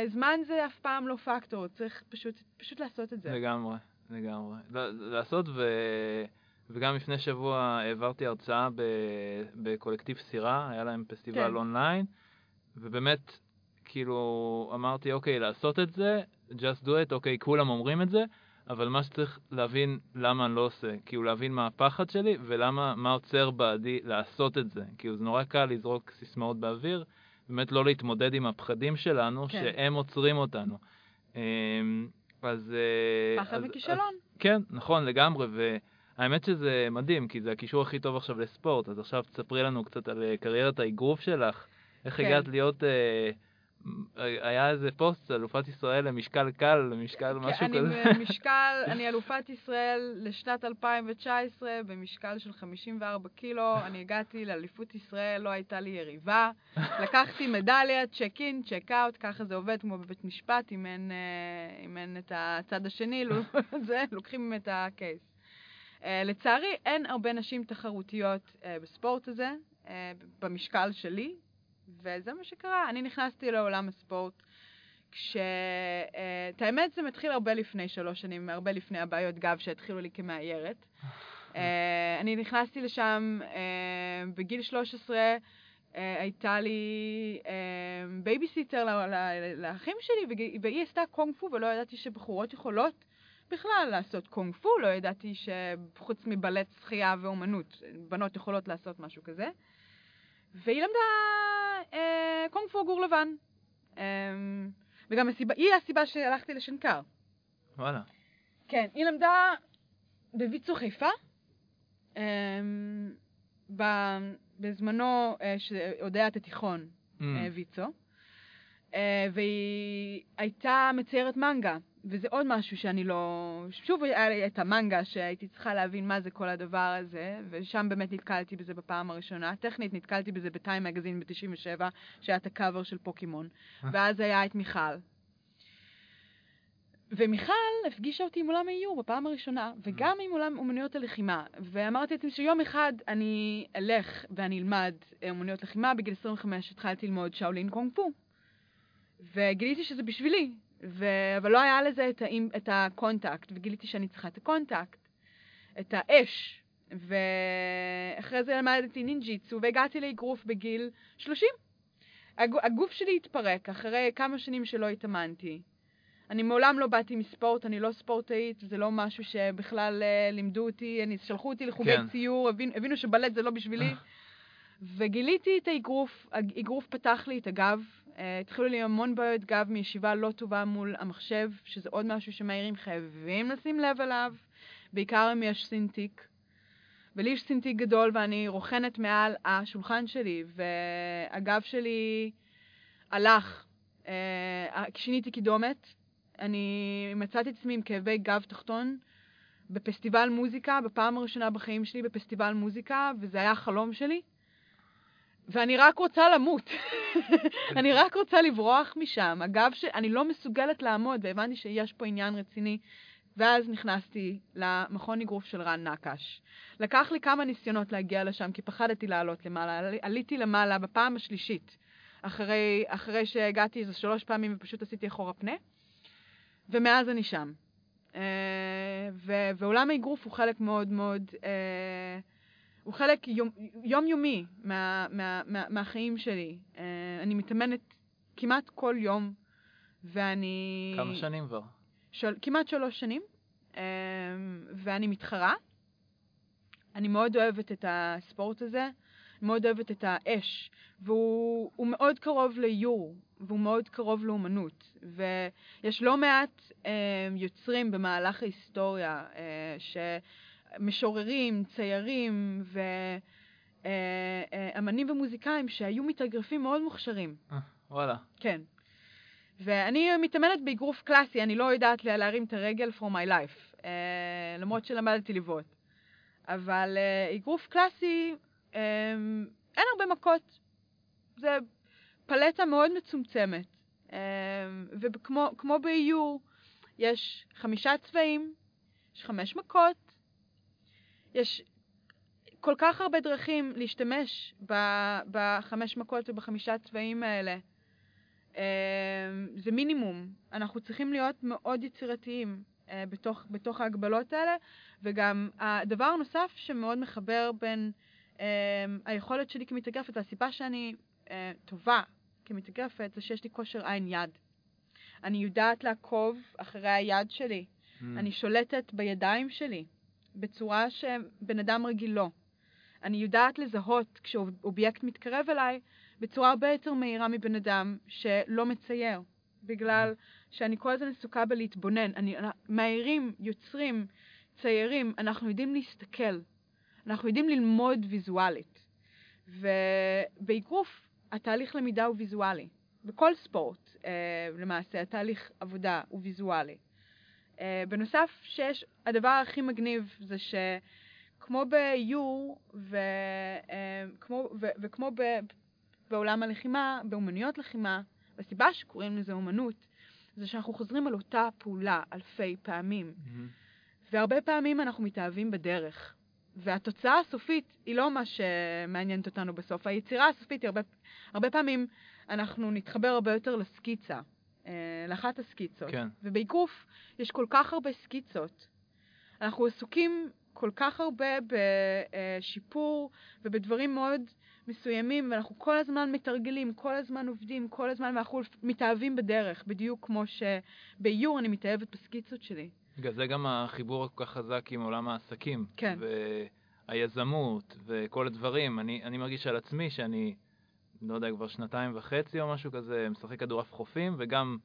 זמן זה אף פעם לא פקטור, צריך פשוט, פשוט לעשות את זה. לגמרי, לגמרי. לעשות, ו... וגם לפני שבוע העברתי הרצאה ב... בקולקטיב סירה, היה להם פסטיבל כן. אונליין, ובאמת, כאילו, אמרתי, אוקיי, לעשות את זה, just do it, אוקיי, כולם אומרים את זה, אבל מה שצריך להבין למה אני לא עושה, כאילו להבין מה הפחד שלי ולמה, מה עוצר בעדי לעשות את זה. כאילו זה נורא קל לזרוק סיסמאות באוויר, באמת לא להתמודד עם הפחדים שלנו, כן. שהם עוצרים אותנו. אמ, אז... אה, פחד. אז- כן, נכון, לגמרי, והאמת שזה מדהים, כי זה הקישור הכי טוב עכשיו לספורט, אז עכשיו תספרי לנו קצת על אה, קריירת האגרוף שלך, איך כן. הגעת להיות... אה, היה איזה פוסט, אלופת ישראל למשקל קל, למשקל משהו כן, אני כזה. במשקל, אני אלופת ישראל לשנת 2019 במשקל של 54 קילו. אני הגעתי לאליפות ישראל, לא הייתה לי יריבה. לקחתי מדליה, צ'ק אין, צ'ק אאוט, ככה זה עובד כמו בבית משפט, אם אין, אה, אם אין את הצד השני, לו- זה, לוקחים את הקייס. אה, לצערי, אין הרבה נשים תחרותיות אה, בספורט הזה, במשקל שלי, וזה מה שקרה. אני נכנסתי לעולם הספורט כש... אה, את האמת, זה מתחיל הרבה לפני שלוש שנים, הרבה לפני הבעיות גב שהתחילו לי כמאיירת. אה, אני נכנסתי לשם אה, בגיל 13, אה, הייתה לי בייביסיטר לאחים שלי, והיא עשתה קונג פו, ולא ידעתי שבחורות יכולות בכלל לעשות קונג פו, לא ידעתי שחוץ מבלט שחייה ואומנות, בנות יכולות לעשות משהו כזה. והיא למדה אה, קונג פו גור לבן. אה, וגם הסיבה, היא הסיבה שהלכתי לשנקר. וואלה. כן, היא למדה בוויצו חיפה. ב- בזמנו, אה, שעוד היה את התיכון, Mm. אה, ויצו. אה, והיא הייתה מציירת מנגה, וזה עוד משהו שאני לא... שוב היה לי את המנגה שהייתי צריכה להבין מה זה כל הדבר הזה, ושם באמת נתקלתי בזה בפעם הראשונה. טכנית נתקלתי בזה בטיים מגזין ב-97, שהיה את הקאבר של פוקימון, אה. ואז היה את מיכל. ומיכל הפגישה אותי עם עולם האיור בפעם הראשונה, וגם עם עולם אומנויות הלחימה. ואמרתי לעצמי שיום אחד אני אלך ואני אלמד אה, אומנויות לחימה. בגיל 25 התחלתי ללמוד שאולין קונג פו. וגיליתי שזה בשבילי, ו... אבל לא היה לזה את, האם... את ה contact, וגיליתי שאני צריכה את ה contact, את האש. ואחרי זה למדתי נינג'יצו, והגעתי לאגרוף בגיל 30. הג... הגוף שלי התפרק אחרי כמה שנים שלא התאמנתי. אני מעולם לא באתי מספורט, אני לא ספורטאית, זה לא משהו שבכלל אה, לימדו אותי, אני, שלחו אותי לחוגי כן. כן. ציור, הבין, הבינו שבלט זה לא בשבילי. וגיליתי את האגרוף, האגרוף פתח לי את הגב, אה, התחילו לי המון בעיות גב מישיבה לא טובה מול המחשב, שזה עוד משהו שמאיירים חייבים לשים לב אליו, בעיקר אם יש Cintiq. ולי יש Cintiq גדול ואני רוכנת מעל השולחן שלי, והגב שלי הלך. אה, שיניתי קידומת, אני מצאתי את עצמי עם כאבי גב תחתון בפסטיבל מוזיקה, בפעם הראשונה בחיים שלי בפסטיבל מוזיקה, וזה היה החלום שלי. ואני רק רוצה למות. אני רק רוצה לברוח משם. הגב ש... אני לא מסוגלת לעמוד, והבנתי שיש פה עניין רציני. ואז נכנסתי למכון אגרוף של רן נקש. לקח לי כמה ניסיונות להגיע לשם, כי פחדתי לעלות למעלה. עלי- עליתי למעלה בפעם השלישית, אחרי, אחרי שהגעתי איזה שלוש פעמים ופשוט עשיתי אחורה פנה, ומאז אני שם. אה, ו- ועולם האגרוף הוא חלק מאוד מאוד, אה, הוא חלק יום, יומיומי מה, מה, מה, מהחיים שלי. אה, אני מתאמנת כמעט כל יום, ואני... כמה שנים כבר? של, כמעט שלוש שנים, אמ, ואני מתחרה. אני מאוד אוהבת את הספורט הזה, מאוד אוהבת את האש, והוא הוא מאוד קרוב לאיור, והוא מאוד קרוב לאומנות. ויש לא מעט אמ, יוצרים במהלך ההיסטוריה, אה, שמשוררים, ציירים ואמנים ומוזיקאים שהיו מתאגרפים מאוד מוכשרים. אה, וואלה. כן. ואני מתאמנת באגרוף קלאסי, אני לא יודעת לה- להרים את הרגל for my life, uh, למרות שלמדתי לבעוט. אבל uh, אגרוף קלאסי, um, אין הרבה מכות. זה פלטה מאוד מצומצמת. Um, וכמו כמו באיור, יש חמישה צבעים, יש חמש מכות, יש כל כך הרבה דרכים להשתמש ב- בחמש מכות ובחמישה צבעים האלה. אה, זה מינימום. אנחנו צריכים להיות מאוד יצירתיים אה, בתוך, בתוך ההגבלות האלה, וגם הדבר הנוסף שמאוד מחבר בין אה, היכולת שלי כמתאגרפת, והסיבה שאני אה, טובה כמתאגרפת, זה שיש לי כושר עין יד. אני יודעת לעקוב אחרי היד שלי, Mm. אני שולטת בידיים שלי בצורה שבן אדם רגיל לא. אני יודעת לזהות כשאובייקט מתקרב אליי בצורה הרבה יותר מהירה מבן אדם שלא מצייר, בגלל שאני כל הזמן עסוקה בלהתבונן. אני, מהירים, יוצרים, ציירים, אנחנו יודעים להסתכל, אנחנו יודעים ללמוד ויזואלית. ובאגרוף התהליך למידה הוא ויזואלי. בכל ספורט, אה, למעשה, התהליך עבודה הוא ויזואלי. אה, בנוסף, שיש, הדבר הכי מגניב זה שכמו באיור ו, אה, ו, וכמו ב, בעולם הלחימה, באומנויות לחימה, והסיבה שקוראים לזה אומנות, זה שאנחנו חוזרים על אותה פעולה אלפי פעמים. מהמם. והרבה פעמים אנחנו מתאהבים בדרך. והתוצאה הסופית היא לא מה שמעניינת אותנו בסוף. היצירה הסופית היא הרבה, הרבה פעמים אנחנו נתחבר הרבה יותר לסקיצה. אה, לאחת הסקיצות. כן. ובאגרוף יש כל כך הרבה סקיצות. אנחנו עסוקים כל כך הרבה בשיפור ובדברים מאוד מסוימים, ואנחנו כל הזמן מתרגלים, כל הזמן עובדים, כל הזמן, ואנחנו מתאהבים בדרך, בדיוק כמו שבאיור אני מתאהבת בסקיצות שלי. בגלל זה גם החיבור כל כך חזק עם עולם העסקים. כן. והיזמות וכל הדברים. אני, אני מרגיש על עצמי שאני, לא יודע, כבר שנתיים וחצי או משהו כזה, משחק כדורעף חופים, וגם,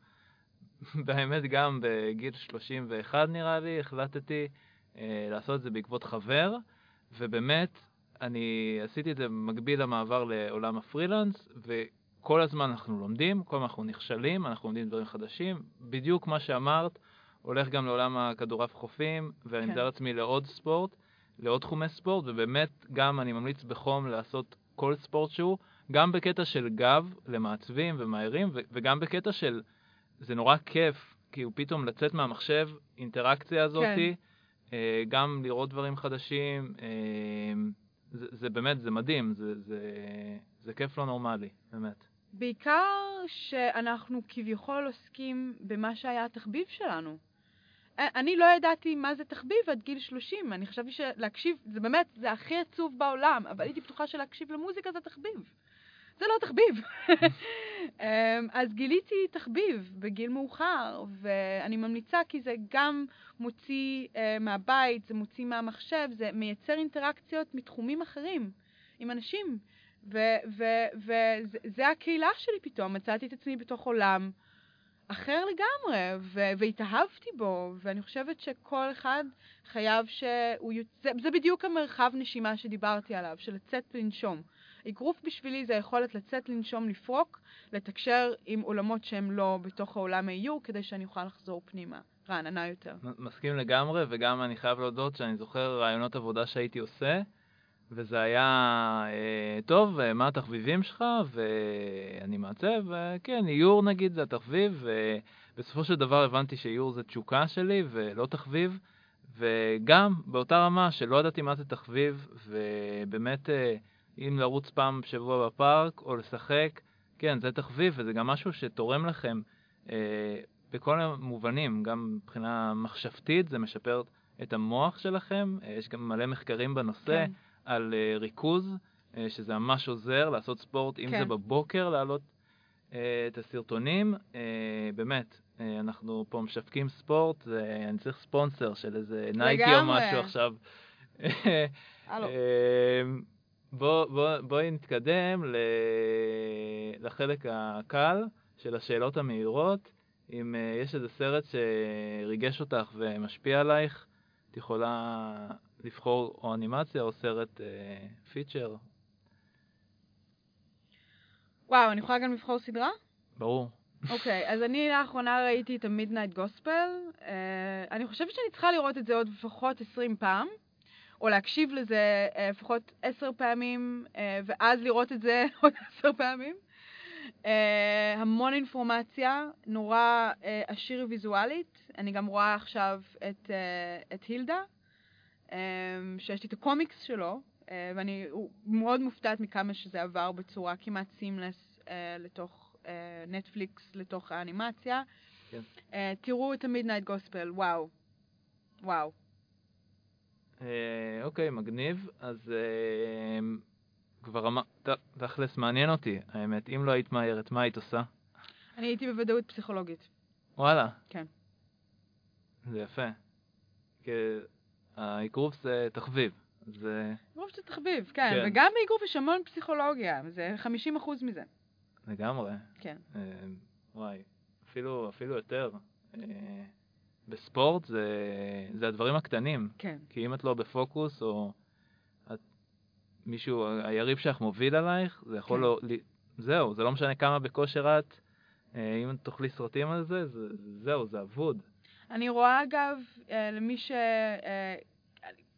באמת, גם בגיל 31 נראה לי, החלטתי אה, לעשות את זה בעקבות חבר, ובאמת, אני עשיתי את זה במקביל למעבר לעולם הפרילנס, וכל הזמן אנחנו לומדים, כל הזמן אנחנו נכשלים, אנחנו לומדים דברים חדשים. בדיוק מה שאמרת, הולך גם לעולם הכדורעף חופים, ואני כן. מתאר לעצמי לעוד ספורט, לעוד תחומי ספורט, ובאמת גם אני ממליץ בחום לעשות כל ספורט שהוא, גם בקטע של גב למעצבים ומהירים, ו- וגם בקטע של, זה נורא כיף, כאילו פתאום לצאת מהמחשב, אינטראקציה הזאתי, אה, גם לראות דברים חדשים, אה, זה, זה באמת, זה מדהים, זה, זה, זה כיף לא נורמלי, באמת. בעיקר שאנחנו כביכול עוסקים במה שהיה התחביב שלנו. אני לא ידעתי מה זה תחביב עד גיל 30, אני חשבתי שלהקשיב, זה באמת, זה הכי עצוב בעולם, אבל הייתי בטוחה שלהקשיב למוזיקה זה תחביב. זה לא תחביב. אמ, אז גיליתי תחביב בגיל מאוחר, ואני ממליצה כי זה גם מוציא אה, מהבית, זה מוציא מהמחשב, זה מייצר אינטראקציות מתחומים אחרים עם אנשים. וזה הקהילה שלי פתאום, מצאתי את עצמי בתוך עולם אחר לגמרי, והתאהבתי בו, ואני חושבת שכל אחד חייב שהוא... יוצ- זה, בדיוק המרחב נשימה שדיברתי עליו, של לצאת ולנשום. אגרוף בשבילי זה היכולת לצאת, לנשום, לפרוק, לתקשר עם עולמות שהם לא בתוך העולם האיור, כדי שאני אוכל לחזור פנימה, רעננה יותר. מסכים לגמרי, וגם אני חייב להודות שאני זוכר רעיונות עבודה שהייתי עושה, וזה היה, אה, טוב, אה, מה התחביבים שלך? ואני מעצב, וכן, איור נגיד זה התחביב, ובסופו של דבר הבנתי שאיור זה תשוקה שלי ולא תחביב, וגם באותה רמה שלא ידעתי מה זה תחביב, ובאמת, אה, אם לרוץ פעם בשבוע בפארק או לשחק, כן, זה תחביב, וזה גם משהו שתורם לכם אה, בכל המובנים, גם מבחינה מחשבתית, זה משפר את המוח שלכם, אה, יש גם מלא מחקרים בנושא. כן. על uh, ריכוז, uh, שזה ממש עוזר לעשות ספורט, אם כן. זה בבוקר, להעלות uh, את הסרטונים. Uh, באמת, uh, אנחנו פה משווקים ספורט, אני צריך ספונסר של איזה נייקי או. משהו עכשיו. הלו. אה, בוא, בוא, בואי נתקדם ל... לחלק הקל של השאלות המהירות. אם uh, יש איזה סרט שריגש אותך ומשפיע עלייך, את יכולה לבחור או אנימציה או סרט אה, פיצ'ר, וואו, אני יכולה גם לבחור סדרה? ברור. אוקיי, אז אני לאחרונה ראיתי את המידנייט גוספל. אני חושבת שאני צריכה לראות את זה עוד לפחות 20 פעם, או להקשיב לזה אה, לפחות 10 פעמים, אה, ואז לראות את זה עוד 10 פעמים. אה, המון אינפורמציה, נורא עשיר ויזואלית. אני גם רואה עכשיו את, את הילדה, שיש לי את הקומיקס שלו, ואני מאוד מופתעת מכמה שזה עבר בצורה כמעט סימלס לתוך נטפליקס, לתוך האנימציה. כן. תראו את המידנייט גוספל, וואו. וואו. אה, אוקיי, מגניב. אז אה, כבר אמר... ת- תכלס, מעניין אותי, האמת. אם לא היית מאיירת, מה היית עושה? אני הייתי בוודאות פסיכולוגית. וואלה. כן. זה יפה. כי האגרוף זה תחביב. זה אגרוף זה תחביב, כן. כן. וגם באגרוף יש המון פסיכולוגיה, זה 50% מזה. לגמרי. כן. אה, וואי, אפילו, אפילו יותר. אה, בספורט זה, זה הדברים הקטנים. כן. כי אם את לא בפוקוס, או את, מישהו, היריב שלך מוביל עלייך, זה יכול כן. לא... זהו, זה לא משנה כמה בכושר את, אה, אם תאכלי סרטים על זה, זה, זהו, זה אבוד. אני רואה אגב, אה, למי ש... אה,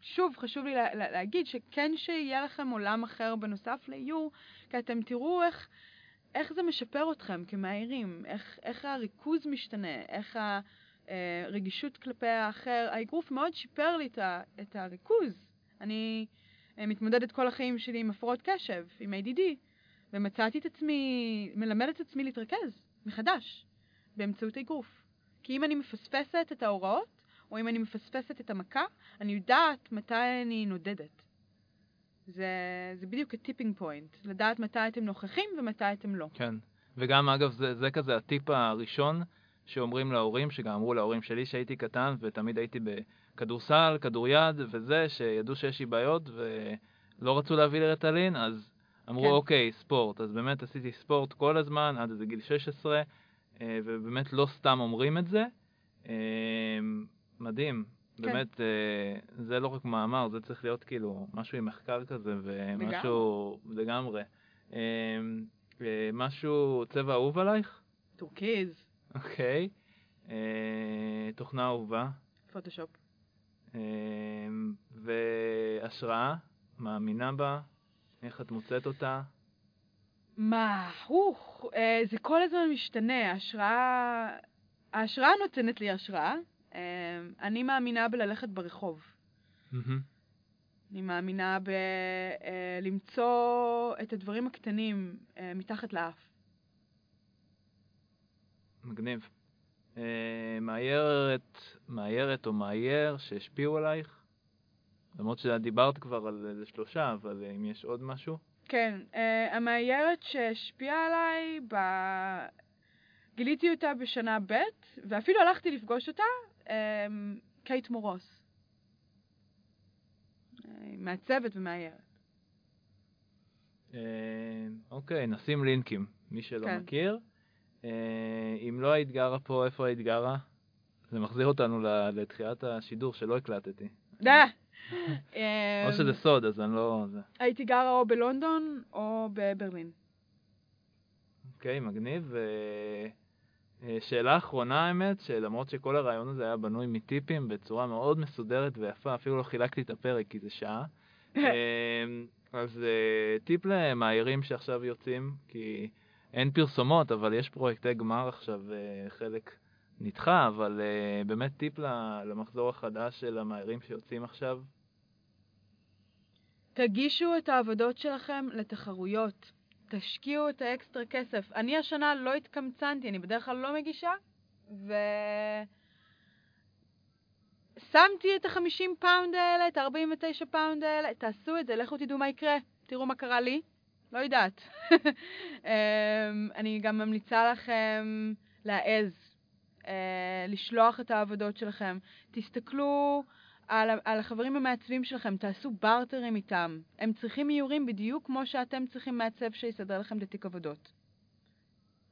שוב, חשוב לי לה, לה, להגיד שכן שיהיה לכם עולם אחר בנוסף לאיור, כי אתם תראו איך, איך זה משפר אתכם כמאיירים, איך, איך הריכוז משתנה, איך הרגישות כלפי האחר. האגרוף מאוד שיפר לי את הריכוז. אני אה, מתמודדת כל החיים שלי עם הפרעות קשב, עם ADD, ומצאתי את עצמי, מלמדת את עצמי להתרכז מחדש. באמצעות האגרוף. כי אם אני מפספסת את ההוראות, או אם אני מפספסת את המכה, אני יודעת מתי אני נודדת. זה, זה בדיוק הטיפינג פוינט, לדעת מתי אתם נוכחים ומתי אתם לא. כן, וגם אגב זה, זה כזה הטיפ הראשון שאומרים להורים, שגם אמרו להורים שלי שהייתי קטן ותמיד הייתי בכדורסל, כדוריד וזה, שידעו שיש לי בעיות ולא רצו להביא לי רטלין, אז אמרו כן. אוקיי, ספורט. אז באמת עשיתי ספורט כל הזמן עד איזה גיל 16, אה, ובאמת לא סתם אומרים את זה. אה, מדהים. כן. באמת, אה, זה לא רק מאמר, זה צריך להיות כאילו משהו עם מחקר כזה, ומשהו לגמרי. אה, משהו, צבע אהוב עלייך? טורקיז, אוקיי. אה, תוכנה אהובה. פוטושופ. אה, והשראה, מאמינה בה, איך את מוצאת אותה? מה, אוח, אה, זה כל הזמן משתנה. ההשראה, ההשראה נותנת לי השראה. אה, אני מאמינה בללכת ברחוב. אני מאמינה בלמצוא את הדברים הקטנים אה, מתחת לאף. מגניב. אה, מאיירת, מאיירת או מאייר שהשפיעו עלייך? למרות שדיברת כבר על איזה שלושה, אבל אה, אם יש עוד משהו? כן, אה, המאיירת שהשפיעה עליי, ב... גיליתי אותה בשנה ב', ואפילו הלכתי לפגוש אותה, אה, קייט מורוס. מעצבת ומאיירת. אה, אוקיי, נשים לינקים, מי שלא כן. מכיר. אה, אם לא היית גרה פה, איפה היית גרה? זה מחזיר אותנו לתחילת השידור שלא הקלטתי. דה! או אה, שזה סוד, אז אני לא... הייתי גרה או בלונדון או בברלין. אוקיי, מגניב. אה, אה, שאלה אחרונה האמת, שלמרות שכל הרעיון הזה היה בנוי מטיפים בצורה מאוד מסודרת ויפה, אפילו לא חילקתי את הפרק כי זה שעה. אה, אז אה, טיפ למאיירים שעכשיו יוצאים, כי אין פרסומות, אבל יש פרויקטי גמר עכשיו, אה, חלק נדחה, אבל אה, באמת טיפ למחזור החדש של המאיירים שיוצאים עכשיו. תגישו את העבודות שלכם לתחרויות. תשקיעו את האקסטרה כסף. אני השנה לא התקמצנתי, אני בדרך כלל לא מגישה, ו... שמתי את ה-50 פאונד האלה, את ה-49 פאונד האלה, תעשו את זה, לכו תדעו מה יקרה. תראו מה קרה לי, לא יודעת. אמ, אני גם ממליצה לכם להעז, אה, לשלוח את העבודות שלכם. תסתכלו על, על החברים המעצבים שלכם, תעשו בארטרים איתם. הם צריכים איורים בדיוק כמו שאתם צריכים מעצב שיסדר לכם את התיק עבודות.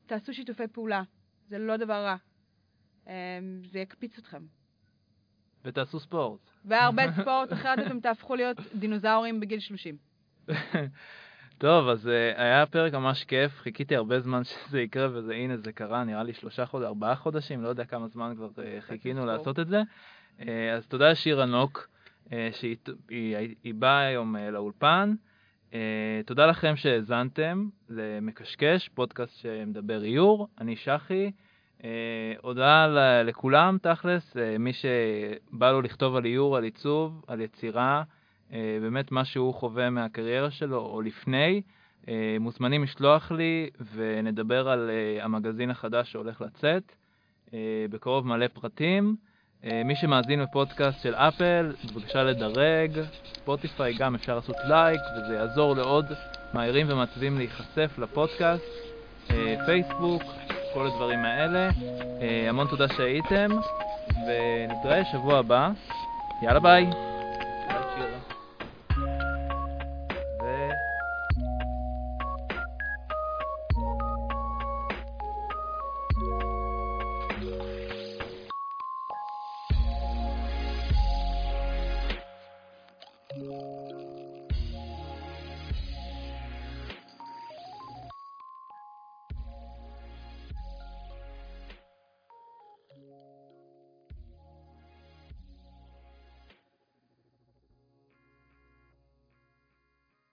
תעשו שיתופי פעולה, זה לא דבר רע. אמ, זה יקפיץ אתכם. ותעשו ספורט. והרבה ספורט, אחרת אתם תהפכו להיות דינוזאורים בגיל 30. טוב, אז uh, היה פרק ממש כיף, חיכיתי הרבה זמן שזה יקרה, וזה הנה זה קרה, נראה לי שלושה חודשים, ארבעה חודשים, לא יודע כמה זמן כבר uh, חיכינו. לעשות את זה. Uh, אז תודה לשירה נוק, uh, שהיא היא, היא באה היום uh, לאולפן. Uh, תודה לכם שהאזנתם למקשקש, פודקאסט שמדבר איור, אני שחי. Uh, הודעה לכולם, תכלס, uh, מי שבא לו לכתוב על איור, על עיצוב, על יצירה, אה, באמת מה שהוא חווה מהקריירה שלו או לפני, אה, מוזמנים לשלוח לי ונדבר על אה, המגזין החדש שהולך לצאת. אה, בקרוב מלא פרטים. אה, מי שמאזין בפודקאסט של אפל, בבקשה לדרג, ספוטיפיי גם אפשר לעשות לייק וזה יעזור לעוד מאיירים ומעצבים להיחשף לפודקאסט, אה, פייסבוק, כל הדברים האלה. אה, המון תודה שהייתם, ונתראה שבוע הבא. יאללה. ביי,